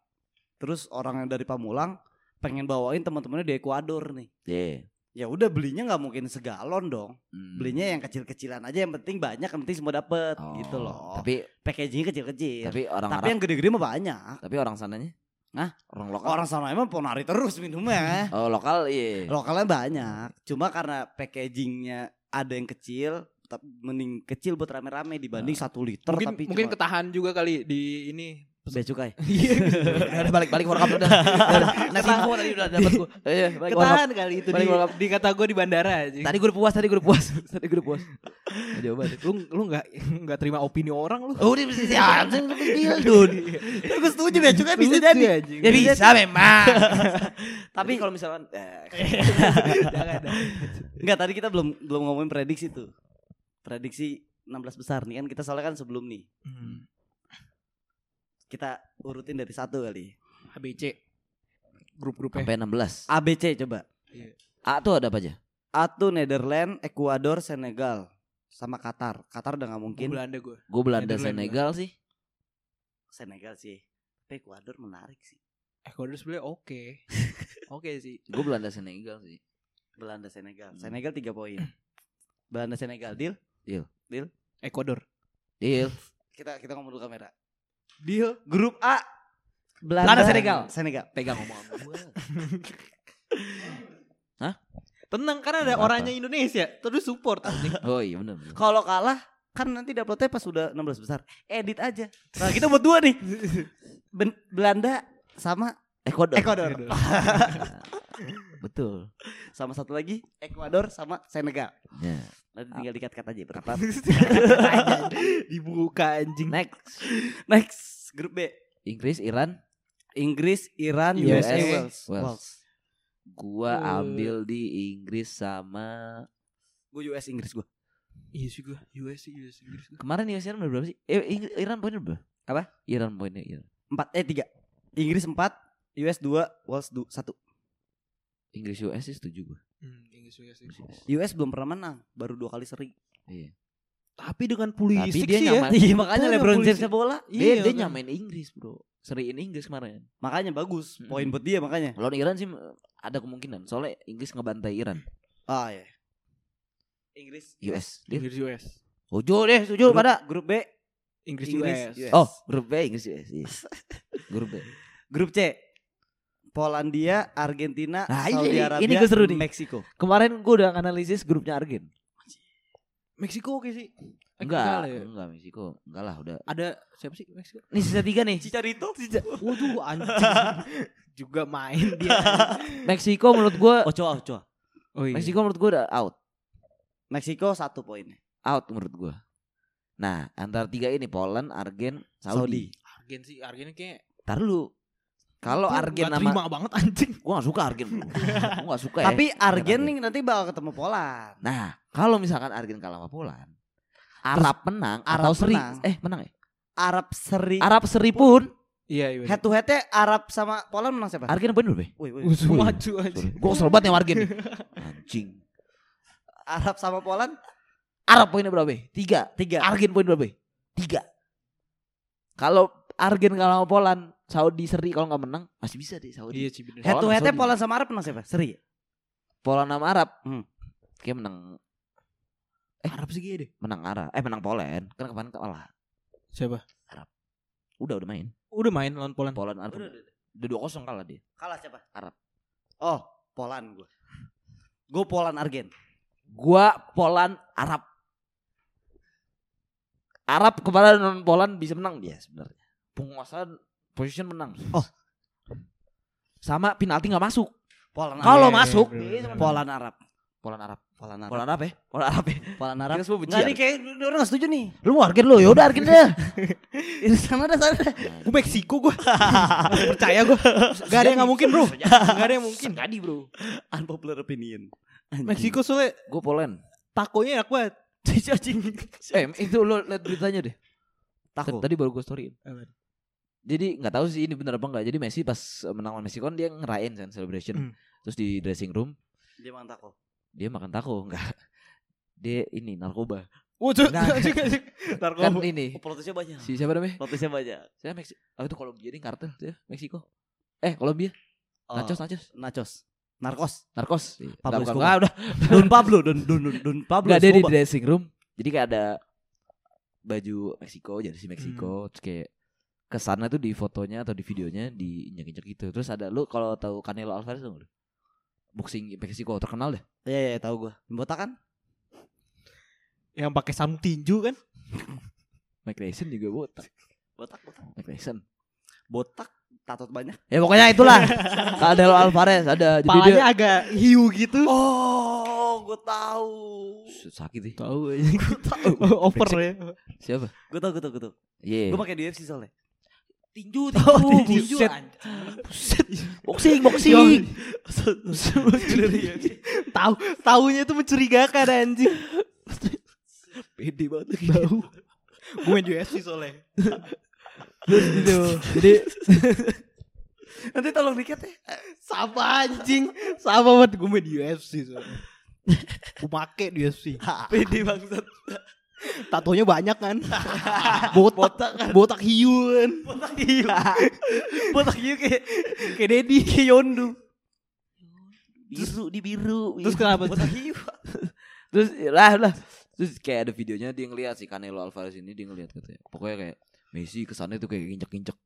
Terus orang yang dari Pamulang pengen bawain teman-temannya di Ekuador nih. Iya. Ya udah belinya nggak mungkin segalon dong. Hmm. Belinya yang kecil-kecilan aja yang penting banyak yang penting semua dapet Oh, gitu loh. Tapi packagingnya kecil-kecil. tapi orang Tapi yang gede-gede mah banyak. tapi orang sananya? Hah? Orang lokal. Orang sana emang ponari terus minumnya. Oh, lokal iya. Lokalnya banyak. Cuma karena packagingnya ada yang kecil, tapi mending kecil buat rame-rame dibanding satu liter Mungkin tapi mungkin cuma ketahan juga kali di ini. Bea cukai. udah, udah balik balik World Cup udah. udah. Net info tadi udah dapat gua. Iya, balik. Ketahan kali itu Balik di, di kata gue di bandara aja. Tadi udah puas, tadi udah puas. Tadi udah puas. Coba lu lu nggak nggak terima opini orang lu. Oh, dia bisa siap. Saya Bildun. Gue setuju bea cukai bisa jadi. Ya bisa memang. Tapi kalau misalkan eh, enggak tadi kita belum belum ngomongin prediksi tuh. Prediksi 16 besar nih kan kita soalnya kan sebelum nih. Hmm. Kita urutin dari satu kali. ABC grup-grupnya. sampai 16. ABC coba. A tuh ada apa aja? A tuh Netherlands, Ekuador, Senegal sama Qatar. Qatar udah nggak mungkin. Belanda gue. Gue Belanda Senegal sih. Senegal sih. Tapi Ekuador menarik sih. Ekuador sebenarnya oke. Oke sih. Gue Belanda Senegal sih. Belanda Senegal. Hmm. Senegal 3 poin. Belanda Senegal deal. Ekuador. Deal. Kita kita ngomong dulu kamera. Deal. Grup A Belanda, Belanda, Senegal. Senegal. Pegang ngomong sama gue. Tenang kan ada orangnya Indonesia. Terus support anjing. Oh iya benar. Kalau kalah kan nanti dapetnya pas udah 16 besar. Edit aja. Nah, kita buat dua nih. Ben- Belanda sama Ekuador. Ekuador. Betul. Sama satu lagi Ekuador sama Senegal. Ya. Nanti tinggal dikat-kat aja berapa. Dibuka anjing. Next. Next grup B. Inggris, Iran, Inggris, Iran, USA, USA, Wales. Wales. Wales. Gua Eh. ambil di Inggris sama Gue US Inggris gue. Iya sih gue US US Inggris gua. kemarin US Iran berapa sih? Eh Iran poinnya berapa? Apa? Iran poinnya Iran. Empat eh tiga. Inggris empat, US dua, Wales du, satu. Inggris US sih setuju gua. Hmm, Inggris US sih. US. US belum pernah menang, baru dua kali seri. Iya. Tapi dengan pulisic Tapi dia sih ya. Iya makanya LeBron. James bola. Dia Iya, dia kan. nyamain Inggris, Bro. Seriin Inggris kemarin. Makanya bagus, poin buat dia makanya. Lawan Iran sih ada kemungkinan. Soalnya Inggris ngebantai Iran. Ah ya. Inggris US. Dia Inggris US. setuju deh, setuju Grup, pada. grup B, Inggris, Inggris, US. US. Oh, grup B Inggris US. Yes. grup B. grup C. Polandia, Argentina, Nah, Saudi ini- Arabia, ini gue seru nih. Meksiko. Kemarin gue udah analisis grupnya Argen. Meksiko oke sih. Enggak, ya. enggak Meksiko. Enggak lah udah. Ada siapa sih Meksiko? Nih sisa tiga nih. Cicarito. Waduh anjing. Juga main dia. Meksiko menurut gue Ochoa, Ochoa. Oh iya. Meksiko menurut gue udah out. Meksiko satu poinnya. Out menurut gue. Nah, antara tiga ini Poland, Argen, Saudi. Saudi. Argen sih, Argen kayak Tar dulu. Kalau Gua Argen nggak nama terima banget anjing. Gue gak suka Argen. Gue gak suka ya Tapi Argen nih nanti bakal ketemu Poland. Nah kalau misalkan Argen kalah sama Poland Arab menang Arab atau seri menang. Eh menang ya Arab seri. Arab seri pun Iya, iya. Head to headnya Arab sama Poland menang siapa? Argen berapa ya? Wih, wih. Maju aja. Gue kesel banget yang Argen nih. Anjing Arab sama Poland Arab poinnya berapa ya? Tiga tiga. Argen poin berapa ya? Tiga Kalau Argen kalah sama Poland Saudi seri kalau nggak menang Masih bisa deh Saudi Iya sih bener. Head to Poland headnya. Poland sama Arab menang siapa? Seri. Poland sama Arab Hmm. Kayak menang Arab sih deh. Menang Arab Eh menang Poland Kan kemarin kalah Siapa? Udah udah main Udah main lawan Poland. Poland Arab Udah, udah, udah. Udah dua kosong kalah dia Kalah siapa? Arab. Oh, Poland gue. Gue Poland Argen. Gua Poland Arab. Arab kemarin non Poland bisa menang dia sebenarnya. Penguasaan position menang. Oh. Sama penalti nggak masuk. Poland Kalau iya, masuk iya, iya. sama- Poland Arab. Poland Arab. Poland Arab. Poland Arab ya? Poland Arab ya? Poland Arab. Kita semua benci Nggak ya? nih kayak orang gak setuju nih. Lu mau Argen lu? Ya udah Argen deh. Ini sana dah sana. Gue Meksiko gue. Percaya gue. Gak ada yang gak mungkin bro. Gak ada yang mungkin. Jadi bro. Unpopular opinion. Meksiko soalnya Gue Poland. takonya enak banget. Eh itu lu liat beritanya deh. Tahu. Tadi baru gue storyin. Jadi nggak tahu sih ini benar apa enggak. Jadi Messi pas menang lawan Meksiko kan dia ngerayain kan celebration. Hmm. Terus di dressing room Dia makan taco. dia makan taco enggak. Dia ini narkoba. Waduh, Nah. Kan kalau ini Oh, plotnya banyak. si siapa namanya? Plotnya banyak. Saya Meksiko. Oh itu Kolombia nih kartel dia Meksiko. Eh Kolombia. Oh, Nachos nachos. Nachos. Narkos. Narkos. Pablo. Escobar. Enggak, udah. Don Pablo, Don Don Don, Don Pablo. Enggak dia di dressing room. Jadi kayak ada baju Meksiko, jersey Meksiko, terus kayak ke sana tuh di fotonya atau di videonya diinjak-injak gitu. Terus ada lu kalau tahu Canelo Alvarez tuh boxing Meksiko terkenal deh. Iya, iya, tahu gua. Botak kan? yang pakai sarung tinju kan. Mike Tyson juga botak. Botak, botak. Mike Tyson. Botak, tatot banyak. Ya pokoknya itulah. Canelo Alvarez ada jadi Palanya dia agak hiu gitu. Oh, gua tahu. sakit sih. Tahu aja. Over ya. Siapa? Gua tahu, gua tahu, gua tahu. Iya. Gua pakai di UFC soalnya. Tinju, Oh, tinju, tinju. tinju. Boxing, boxing. Tahu, tahunya itu mencurigakan anjing. Pede banget. Tahu. Gue main UFC soalnya. Terus gitu. Jadi Nanti tolong dikit ya. Sama anjing. Sama banget gue main UFC soalnya. Gue pake di UFC. Pede bangsat. Tatonya banyak kan. Botak, botak hiu kan. Botak hiu. Botak hiu kayak Kayak Dedi. kayak Yondu. biru di biru. Terus kenapa? Botak hiu. Terus lah lah. Terus kayak ada videonya dia ngeliat si Canelo Alvarez ini dia ngeliat katanya. Pokoknya kayak Messi ke sana itu kayak injek-injek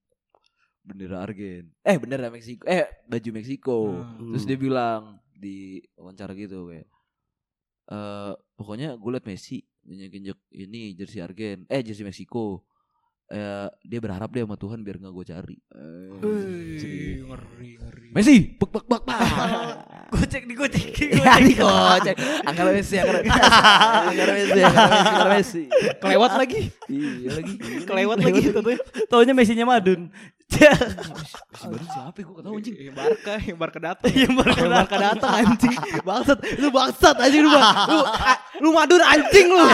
bendera Argen. Eh bendera Meksiko. Eh baju Meksiko. Hmm. Terus dia bilang di wawancara gitu kayak eh pokoknya gue liat Messi injek-injek ini jersey Argen. Eh jersey Meksiko. Eh dia berharap deh sama Tuhan biar nggak gue cari. Eh, ngeri, ngeri. Messi, bak bak bak bak. Gocek di gocek. Ya dikocek. Angkara Messi, angkara Angkara Messi, angkara Messi. Kelewat lagi. Iya lagi. Kelewat lagi tatonya. Taunya Messi-nya Madun. Si Madrid siapa? Gue gak tau anjing. Yang Barca, yang Barca datang. Yang Barca Yang Barca datang anjing. Bangsat, lu bangsat anjing lu. Lu a- lu madun anjing lu.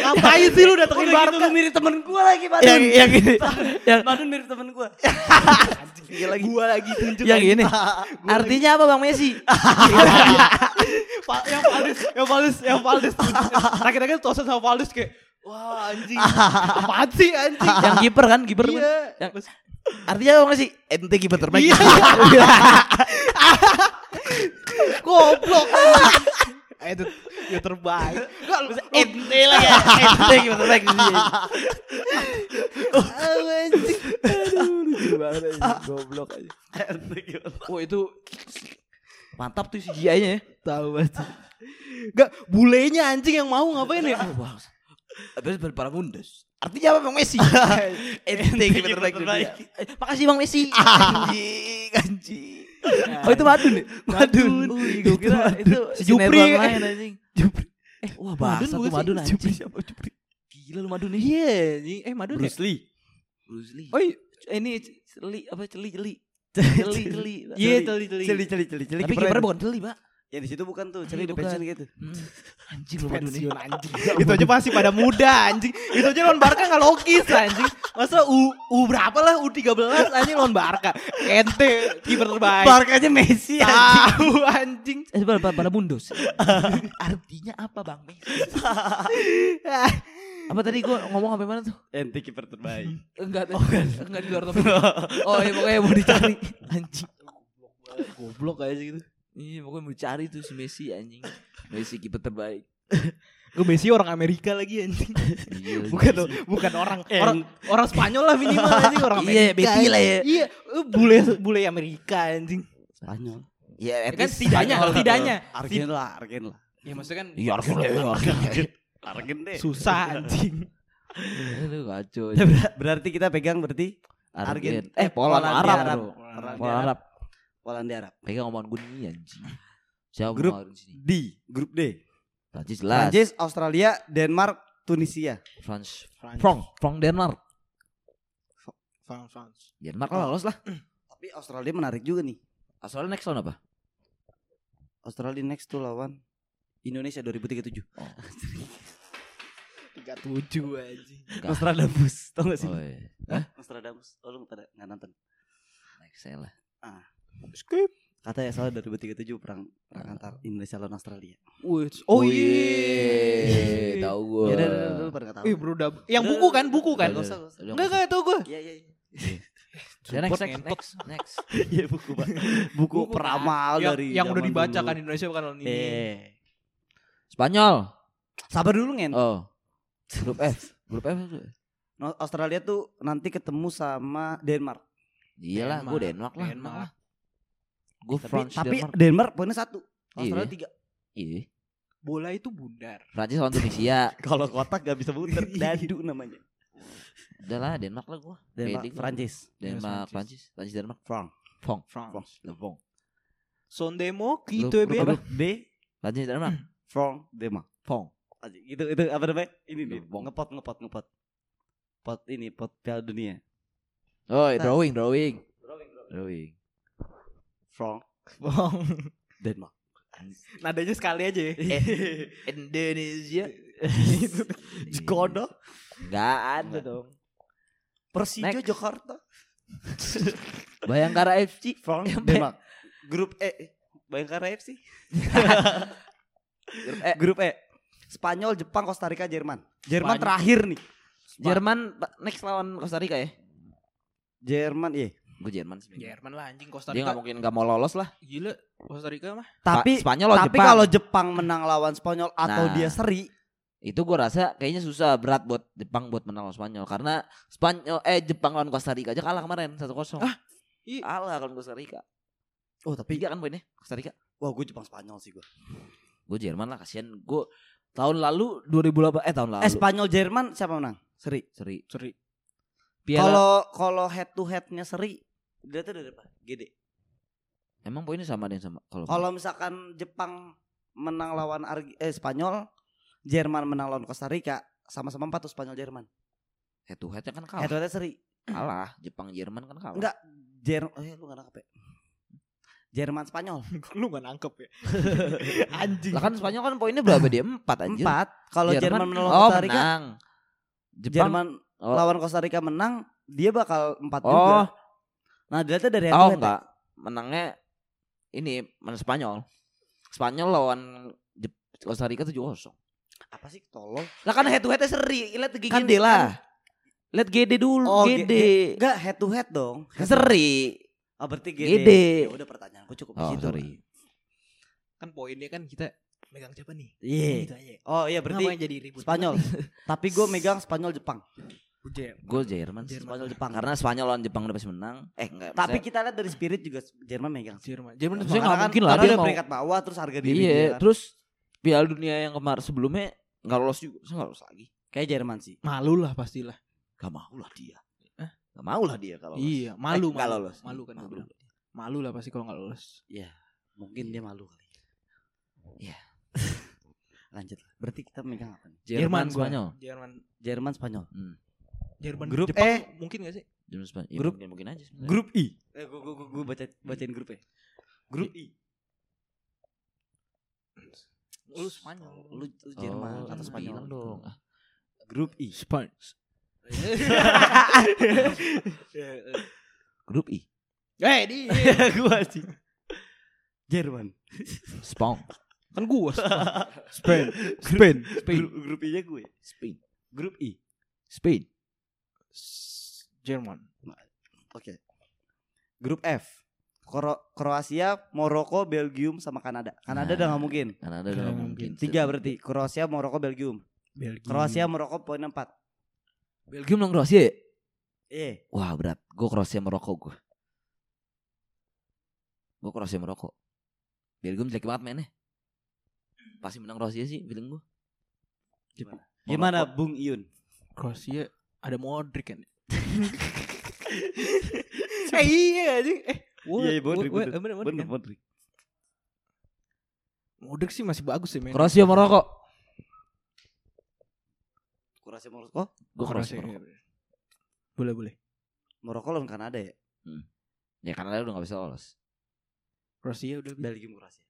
Ngapain sih lu datengin gitu Barca? lu mirip temen gue lagi Madun Yang yang ini. Yang Madun mirip temen gue lagi. Gua lagi tunjuk Yang anjing. ini. Artinya apa Bang Messi? Yang Valdes, yang Valdes, yang Valdes. Terakhir-terakhir tosan sama Valdes kayak Wah anjing Apaan sih anjing yang kiper kan, kiper kan. Iya Yang- Artinya apa Messi? Ente kiper terbaik. Iya. Goblok Eh, Itu ya terbaik Enggak lu Ente lagi. Ente kiper terbaik di sini. anjing Aduh, lucu banget aja. Goblok aja. Wah, itu mantap tuh CGI-nya ya. Tahu banget Enggak bulenya anjing yang mau ngapain ya Oh, Habis para mundes. Artinya apa Bang Messi? Ente kiper terbaik dunia. Eh, Makasih Bang Messi. Anjing, anjing. Oh itu Madun ya? Madun. Ui, gue kira itu Si Jupri. Jupri Eh, wah bahasa tuh? Madun Jupri anjing. siapa Jupri Gila lu Madun nih. Iya anjing Eh Madun ya Bruce Lee Bruce Lee. Oh ini celi apa celi celi. Celi celi. Iya teli Celi celi celi celi Tapi kipernya bukan celi, Pak. Ya di situ bukan tuh Celi Iya, udah bukan. pensiun gitu Hmm. Anjing lu. Pensiun anjing Itu aja masih pada muda anjing Itu aja lawan Barca gak logis anjing Masa U, U berapa lah U13 anjing lawan Barca Ente kiper terbaik Barkanya Messi Tahu anjing Eh, pada, pada, mundos. Artinya apa Bang Messi? Apa tadi gua ngomong sampai mana tuh? Ente kiper terbaik Enggak, oh, enggak di luar topik. Oh, iya pokoknya mau dicari anjing. Goblok aja gitu Iya, pokoknya mau dicari tuh si Messi anjing. Messi kiper terbaik. Gue Messi orang Amerika lagi anjing Iya, Bukan tuh, bukan orang En- orang orang Spanyol lah minimal anjing orang Amerika. Iya, Betty lah ya. Iya, eh, bule bule Amerika anjing. Spanyol Ya, Ya kan setidaknya, setidaknya. Argen lah Argen lah Ya maksudnya kan Iya, Argen lah, Argen. Argen deh susah anjing. Aduh, kacau. Ya, ber- Berarti kita pegang berarti Argen. Eh, Poland Polandia Arab, Poland Arab. Polandia Arab Pegang omongan gue nih anjing. Siapa Grup sini? D Grup D Prancis jelas. Prancis Australia Denmark Tunisia France. France. Frank, Frank Denmark. France, France. Denmark lah lolos lah. Tapi Australia menarik juga nih Australia next tahun apa? Australia next tuh lawan Indonesia 2037 37 anjing. Enggak. Nostradamus Tau gak sih Oh, iya. Nostradamus Oh lu pada gak nonton Next saya lah. Skip. Katanya soalnya 2037 perang perang antar Indonesia lawan Australia Wih, oh iya. Tahu gue. Ya udah udah tahu Ih, bro, udah. Yang buku kan, buku kan. Enggak, enggak tahu gue. Iya iya iya Ya, next, next, next, next. Iya buku pak Buku Buku, peramal yang, dari yang udah dibaca dulu. kan Indonesia bukan lawan ini. Eh Spanyol. Sabar dulu ngen Oh. Grup F. Grup F Australia tuh nanti ketemu sama Denmark Iya lah, gue Denmark. Denmark lah. Denmark. lah. Gue Tapi, France tapi Denmark. Denmark poinnya satu Australia Iya. tiga Iya. Bola itu bundar. Prancis lawan Tunisia. Kalau kotak gak bisa muter Dadu namanya Udah lah, Denmark lah gue. Denmark gua. Prancis Denmark, Prancis. Prancis, Prancis Denmark. Frank Fong. France. Le Fong. Sondemo Lu- gitu ya? Grup D Prancis Denmark. Frank Denmark Fong. Anjing, itu itu apa namanya ini nih ngepot ngepot ngepot pot ini pot piala dunia Oh, Nah. drawing, drawing. Drawing. Frank Bong. Denmark Nadanya sekali aja ya. Indonesia. Skoda Enggak ada dong. Persija Next. Jakarta Bayangkara FC. Yang Denmark grup E Bayangkara FC Grup E. grup E Spanyol Jepang Costa Rica Jerman Jerman Spanyol. terakhir nih Jerman next lawan Costa Rica ya? Jerman iya Gue Jerman sih. Jerman lah anjing Costa Dia Rica. nggak mungkin nggak mau lolos lah. Gila Costa Rica mah. tapi Pa- Spanyol lawan tapi Jepang. kalau Jepang menang lawan Spanyol atau Nah. dia seri itu gue rasa kayaknya susah berat buat Jepang buat menang lawan Spanyol karena Spanyol eh Jepang lawan Costa Rica aja kalah kemarin 1-0. Ah, iya. Kalah lawan Costa Rica. oh tapi Tiga kan poinnya Costa Rica. wah gue Jepang Spanyol sih gue Gue Jerman lah kasihan. Gue tahun lalu 2008 eh tahun lalu. eh Spanyol Jerman siapa menang seri seri. Seri. Kalau kalau head to headnya seri dia tuh dari apa gede emang poinnya sama deh sama kalau kalau misalkan Jepang menang lawan Argi, eh Spanyol Jerman menang lawan Costa Rica sama-sama empat tuh Spanyol Jerman head to headnya kan kalah. head to headnya seri Kalah. Jepang Jerman kan kalah. Enggak, Jerman. Oh, ya, lu gak nangkep ya? Jerman Spanyol. Lu gak nangkep ya. Anjing. Lah kan Spanyol kan poinnya berapa dia? Empat anjir. Empat. Kalau Jerman menang oh, Costa Rica, menang. Jepang. Jerman oh, lawan Costa Rica menang, dia bakal empat oh, juga. Nah, dilihatnya dari head to oh head ya. enggak. Menangnya ini menang Spanyol. Spanyol lawan Jep Costa Rica 7-0. Apa sih tolol? Lah kan head to headnya seri. Lihat GD Kan- lah. Lihat GD dulu, Oh, GD. Enggak head to head dong. Head to- Seri. Oh, berarti GD. GD. Ya udah pertanyaanku cukup di Oh, situ. sorry. Kan poinnya kan kita megang siapa nih? Iya. Gitu aja. Oh iya berarti jadi ribut? Spanyol. Tapi gue megang Spanyol Jepang. Gue Jerman. Jerman. Spanyol Jepang. Karena Spanyol lawan Jepang udah pasti menang. Eh enggak. Tapi kita lihat dari spirit juga Jerman megang. Jerman. Jerman Maksudnya Spanyol. nggak Karena mungkin kan, lah dia mau- peringkat bawah terus harga diri Iya, dia kan. terus Piala Dunia yang kemarin sebelumnya nggak lolos juga, Masa nggak lolos lagi. Kayak Jerman sih. malu lah pastilah. Gak mau lah dia. Hah? Gak mau lah dia kalau lolos. Iya, malu Eh, nggak malu. lolos. Malu kan Malu. bilang. Malu lah pasti kalau nggak lolos. Mungkin dia malu kali. Iya. Lanjut. Berarti kita megang apa nih? Jerman, gua. Spanyol. Jerman. Jerman Spanyol. Hmm. Jerman. Grup Jepang E. mungkin gak sih? Jerman Spanyol. Ya, Grup- mungkin, mungkin aja sebenarnya. Grup I. Eh gua gua gua, gua baca bacain grup E. Grup I. Lu Spanyol. Lu, lu Jerman Oh, atau Spanyol bilang dong. Ah, Grup I. Spanyol. Grup I. Eh, di. gua sih. Jerman. Spong. Kan gua. Spain. Spain. Spain. Grup, grup I-nya gue. Spain. Grup I. Spain. Jerman. Oke. Grup F. Kro- Kroasia, Maroko, Belgium sama Kanada. Kanada Nah. udah nggak mungkin. Karena ada Nggak nggak mungkin. Tiga berarti. Kroasia, Maroko, Belgium. Belgia. Kroasia, Maroko poin empat. Belgium lawan Kroasia. ya? Eh, Wah berat. Gue Kroasia Maroko gue. Gue Kroasia Maroko. Belgium jelek banget mainnya. Pasti menang Kroasia sih feeling gue. Gimana? gimana Bung Iun? Kroasia ada Modric kan. eh iya anjing. Eh, Iya, iya, Modric, wo- bener. bener, Modric Bener, kan? Modric. Modric sih masih bagus sih. Kroasia Maroko. Kroasia, Maroko. Gue Kroasia. Maroko. iya. Boleh, boleh. Maroko lawan Kanada ya? Ya karena udah gak bisa lolos. Kroasia udah Belgium, Kroasia.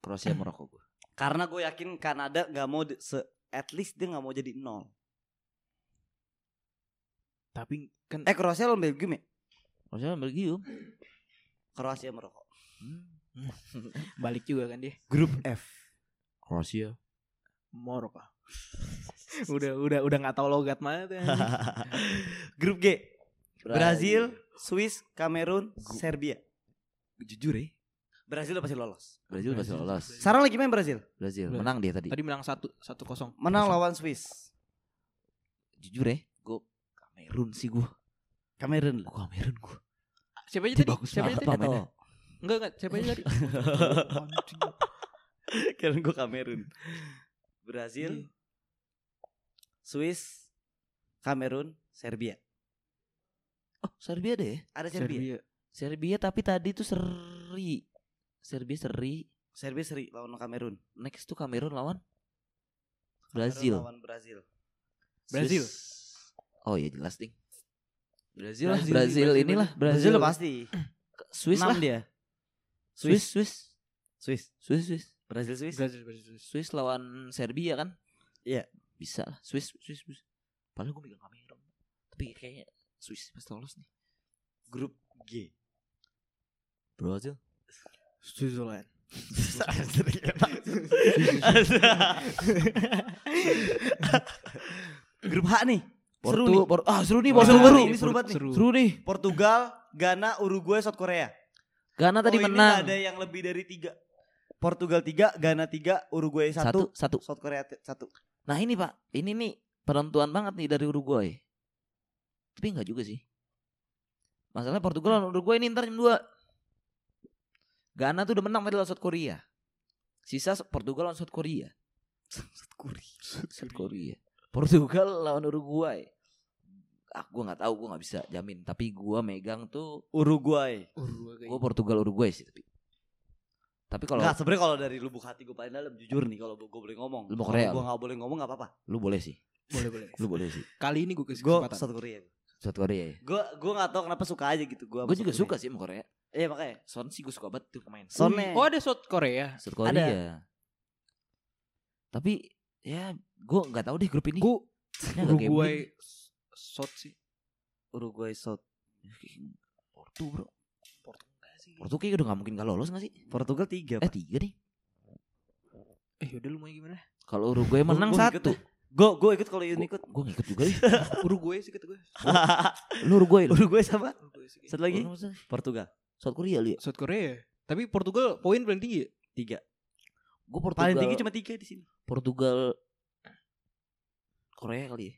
Kroasia Maroko gue. Karena gue yakin Kanada nggak mau se at least dia nggak mau jadi nol. Tapi kan Eh Kroasia lawan Belgium ya? Kroasia lawan Belgium. Kroasia Maroko. balik juga kan dia. Grup F. Kroasia. Maroko. udah udah udah nggak tahu logat mana tuh. Grup G. Brazil, Swiss, Kamerun, Serbia. Jujur ya. Brazil udah pasti lolos. Brazil pasti lolos. Sekarang lagi main Brazil. Brazil Brazil. menang dia tadi. Tadi menang satu satu kosong. Menang lawan Swiss. Jujur ya, Kamerun sih gue. Kamerun. Gue Kamerun gue. Siapa aja tadi? bagus Siapa aja tadi? Enggak enggak. Siapa aja tadi? Karena gue Kamerun. Brazil, Iya. Swiss, Kamerun, Serbia. Oh Serbia deh. Ada Serbia. Serbia. Serbia tapi tadi tuh seri. Serbia seri. Serbia seri lawan Kamerun. Next tuh Kamerun lawan Kamerun Brazil. Lawan Brazil. Brazil. Swiss. Oh iya jelas ding. Brazil, Brazil, lah, Brazil, Brazil, inilah Brazil Brazil. pasti. Swiss lah. dia. Swiss, Swiss, Swiss. Swiss, Swiss. Brazil Swiss. Brazil, Brazil, Brazil. Swiss lawan Serbia kan? Iya. Bisa lah. Swiss, Swiss, Swiss. Padahal gue megang Kamerun. Tapi kayaknya Swiss pasti lolos nih. Grup G. Brazil. Switzerland. Grup H nih. Seru nih. Por- ah seru nih, seru. Seru, Ini seru banget nih. Seru. seru nih. Portugal, Ghana, Uruguay, South Korea. Ghana tadi Oh, ini menang. nggak ada yang lebih dari tiga. Portugal tiga, Ghana tiga, Uruguay Satu, satu, satu. South Korea satu. Nah ini pak, ini nih penentuan banget nih dari Uruguay. Tapi enggak juga sih. Masalahnya Portugal lawan Uruguay ini ntar jam 2. Ghana tuh udah menang tadi lawan South Korea. Sisa Portugal lawan South Korea. South Korea. South Korea. Portugal lawan Uruguay. Ah, gua nggak tahu, gua nggak bisa jamin. Tapi gua megang tuh, Uruguay. Uruguay. gua Portugal Uruguay sih. Tapi, tapi kalau Enggak, sebenarnya kalau dari lubuk hati gue paling dalam jujur nih kalau gue boleh ngomong. Lu mau Korea Gue nggak boleh ngomong nggak apa-apa. lu boleh sih. Boleh boleh. Lu boleh sih. Kali ini gue kasih Gue kesempatan. South Korea. South Korea ya. Gue gue nggak tahu kenapa suka aja gitu. Gue Gue juga suka sih sama Korea. Iya makanya. Son sih gue suka banget tuh pemain. Sonnya. Oh ada South Korea. South Korea. Tapi ya gue nggak tahu deh grup ini. Gue. Uruguay South sih. Uruguay South. Portu bro. Portugal sih. Portu kayaknya udah gak mungkin gak lolos gak sih? Portugal tiga. Eh tiga nih. Eh yaudah lu mau gimana? Kalau Uruguay menang Gua- gua ikut satu. Gue gue ikut kalau Yun ikut. Gue ngikut juga ya. Uruguay sih kata gue. Lu Uruguay lu. Uruguay sama sih. satu lagi Portugal South Korea lu ya? South Korea. Tapi Portugal poin paling tinggi ya? tiga. Gue Portugal. Paling tinggi cuma tiga di sini. Portugal Korea kali ya.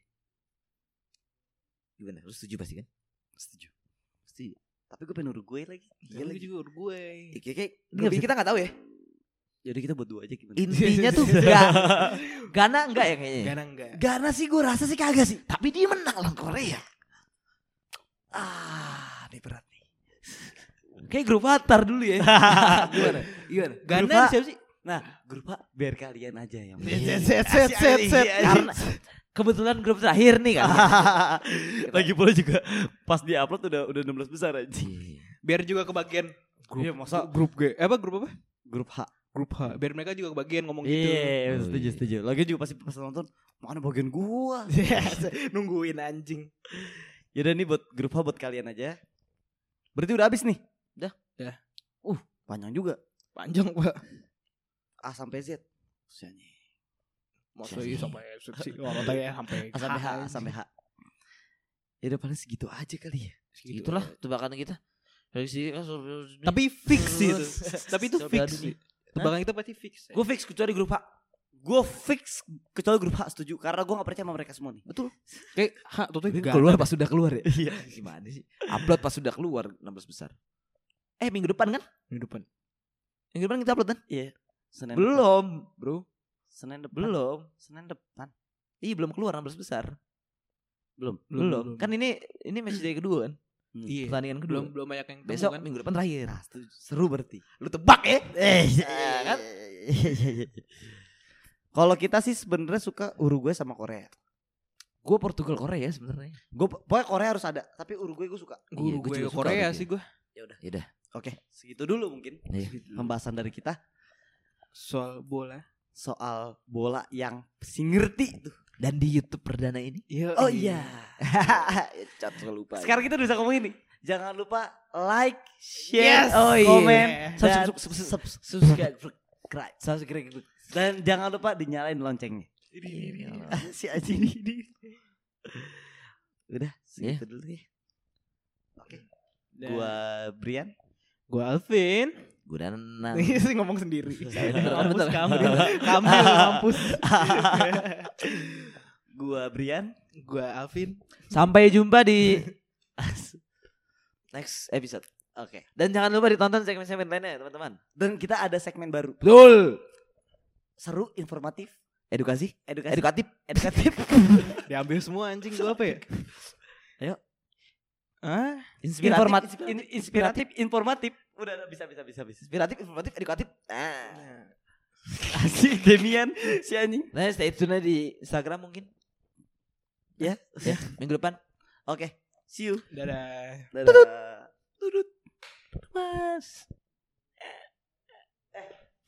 Gimana? Lu setuju pasti kan? Setuju. Setuju. Tapi gue pengen Uruguay lagi. Iya lagi juga Uruguay. Kayak kayak grup ini kita gak tahu ya. Jadi kita buat dua aja gimana? Intinya tuh gak Gana enggak ya kayaknya. Gana enggak? Gana sih gue rasa sih kagak sih. Tapi dia menang lawan Korea. Ah, ini berat nih. Kayak grup Qatar dulu ya. Gimana? Gimana? Gana siapa sih? Nah, grup A biar kalian aja yang. Set set set set set. Karena kebetulan grup terakhir nih kan. Lagi pula juga pas di upload udah udah 16 besar aja. Biar juga kebagian grup Iya, masa- grup G. Eh, apa grup apa? Grup H. Grup H. Biar mereka juga kebagian ngomong gitu. Iya, Oh, setuju iya. setuju. Lagi juga pasti pas nonton mana bagian gua. Nungguin anjing. Yaudah nih buat grup H buat kalian aja. Berarti udah habis nih. Udah. Udah. Uh, panjang juga. Panjang, Pak. A sampai Z. Usianya. Masa iya sampai sih sampai sampai H, sampai H. Ya udah paling segitu aja kali ya. Segitu. Itulah tebakan kita. Kan Tapi fix sih itu. Tapi itu fix. Tebakan kita pasti fix. Gue fix kecuali grup H. Gue fix kecuali grup H setuju karena gue gak percaya sama mereka semua nih. Betul. Kayak H tuh keluar pas sudah keluar ya. Iya. Gimana sih? Upload pas sudah keluar 16 besar. Eh minggu depan kan? di depan. Minggu depan kita upload kan? Iya. Senin Belum, bro. Senin depan. Belum. Senin depan. Iya belum keluar 16 besar. Belum. Belum, Belum. belum. Kan ini ini match day kedua kan? Iya. Pertandingan kedua. Belum belum banyak yang temu Besok kan. minggu depan terakhir. Nah, seru berarti. Lu tebak ya? Eh, Nah, kan? Kalau kita sih sebenarnya suka Uruguay sama Korea. Gue Portugal Korea sebenarnya. Gue pokoknya Korea harus ada, tapi Uruguay gue suka. Gue Iya, gua Uruguay juga suka Korea sih gue. Ya udah. Oke, segitu dulu mungkin Iya. pembahasan dari kita Soal bola. Soal bola yang si ngerti tuh. Dan di YouTube perdana ini. Iya. Oh iya. Cat lupa. Sekarang kita udah bisa ngomong ini. Jangan lupa like, share, Yes. Oh, iya. komen, dan sub- sub- sub- subs- subscribe. subscribe. Subscribe. Dan jangan lupa dinyalain loncengnya. si anjing ini. Udah, segitu dulu ya. Oke, gua Brian. Gue Alvin. Gue dan Ini sih ngomong sendiri. Kampus kamu. Kamu kampus. gua Brian. Gue Alvin. Sampai jumpa di next episode. Oke. Dan jangan lupa ditonton segmen-segmen lainnya teman-teman. Dan kita ada segmen baru. Betul. Seru, informatif, Edukasi, edukasi, edukatif. edukatif. Diambil semua anjing gue apa ya? Ayo. Ah, informatif, in- inspiratif, informatif. Udah, udah, bisa, bisa, bisa, bisa. Inspiratif, informatif, edukatif. Nah. Asik Demian si anjing. Nah, stay tune di Instagram mungkin. Ya, Ya, minggu depan. Oke, see you. dadah. Dadah. Mas.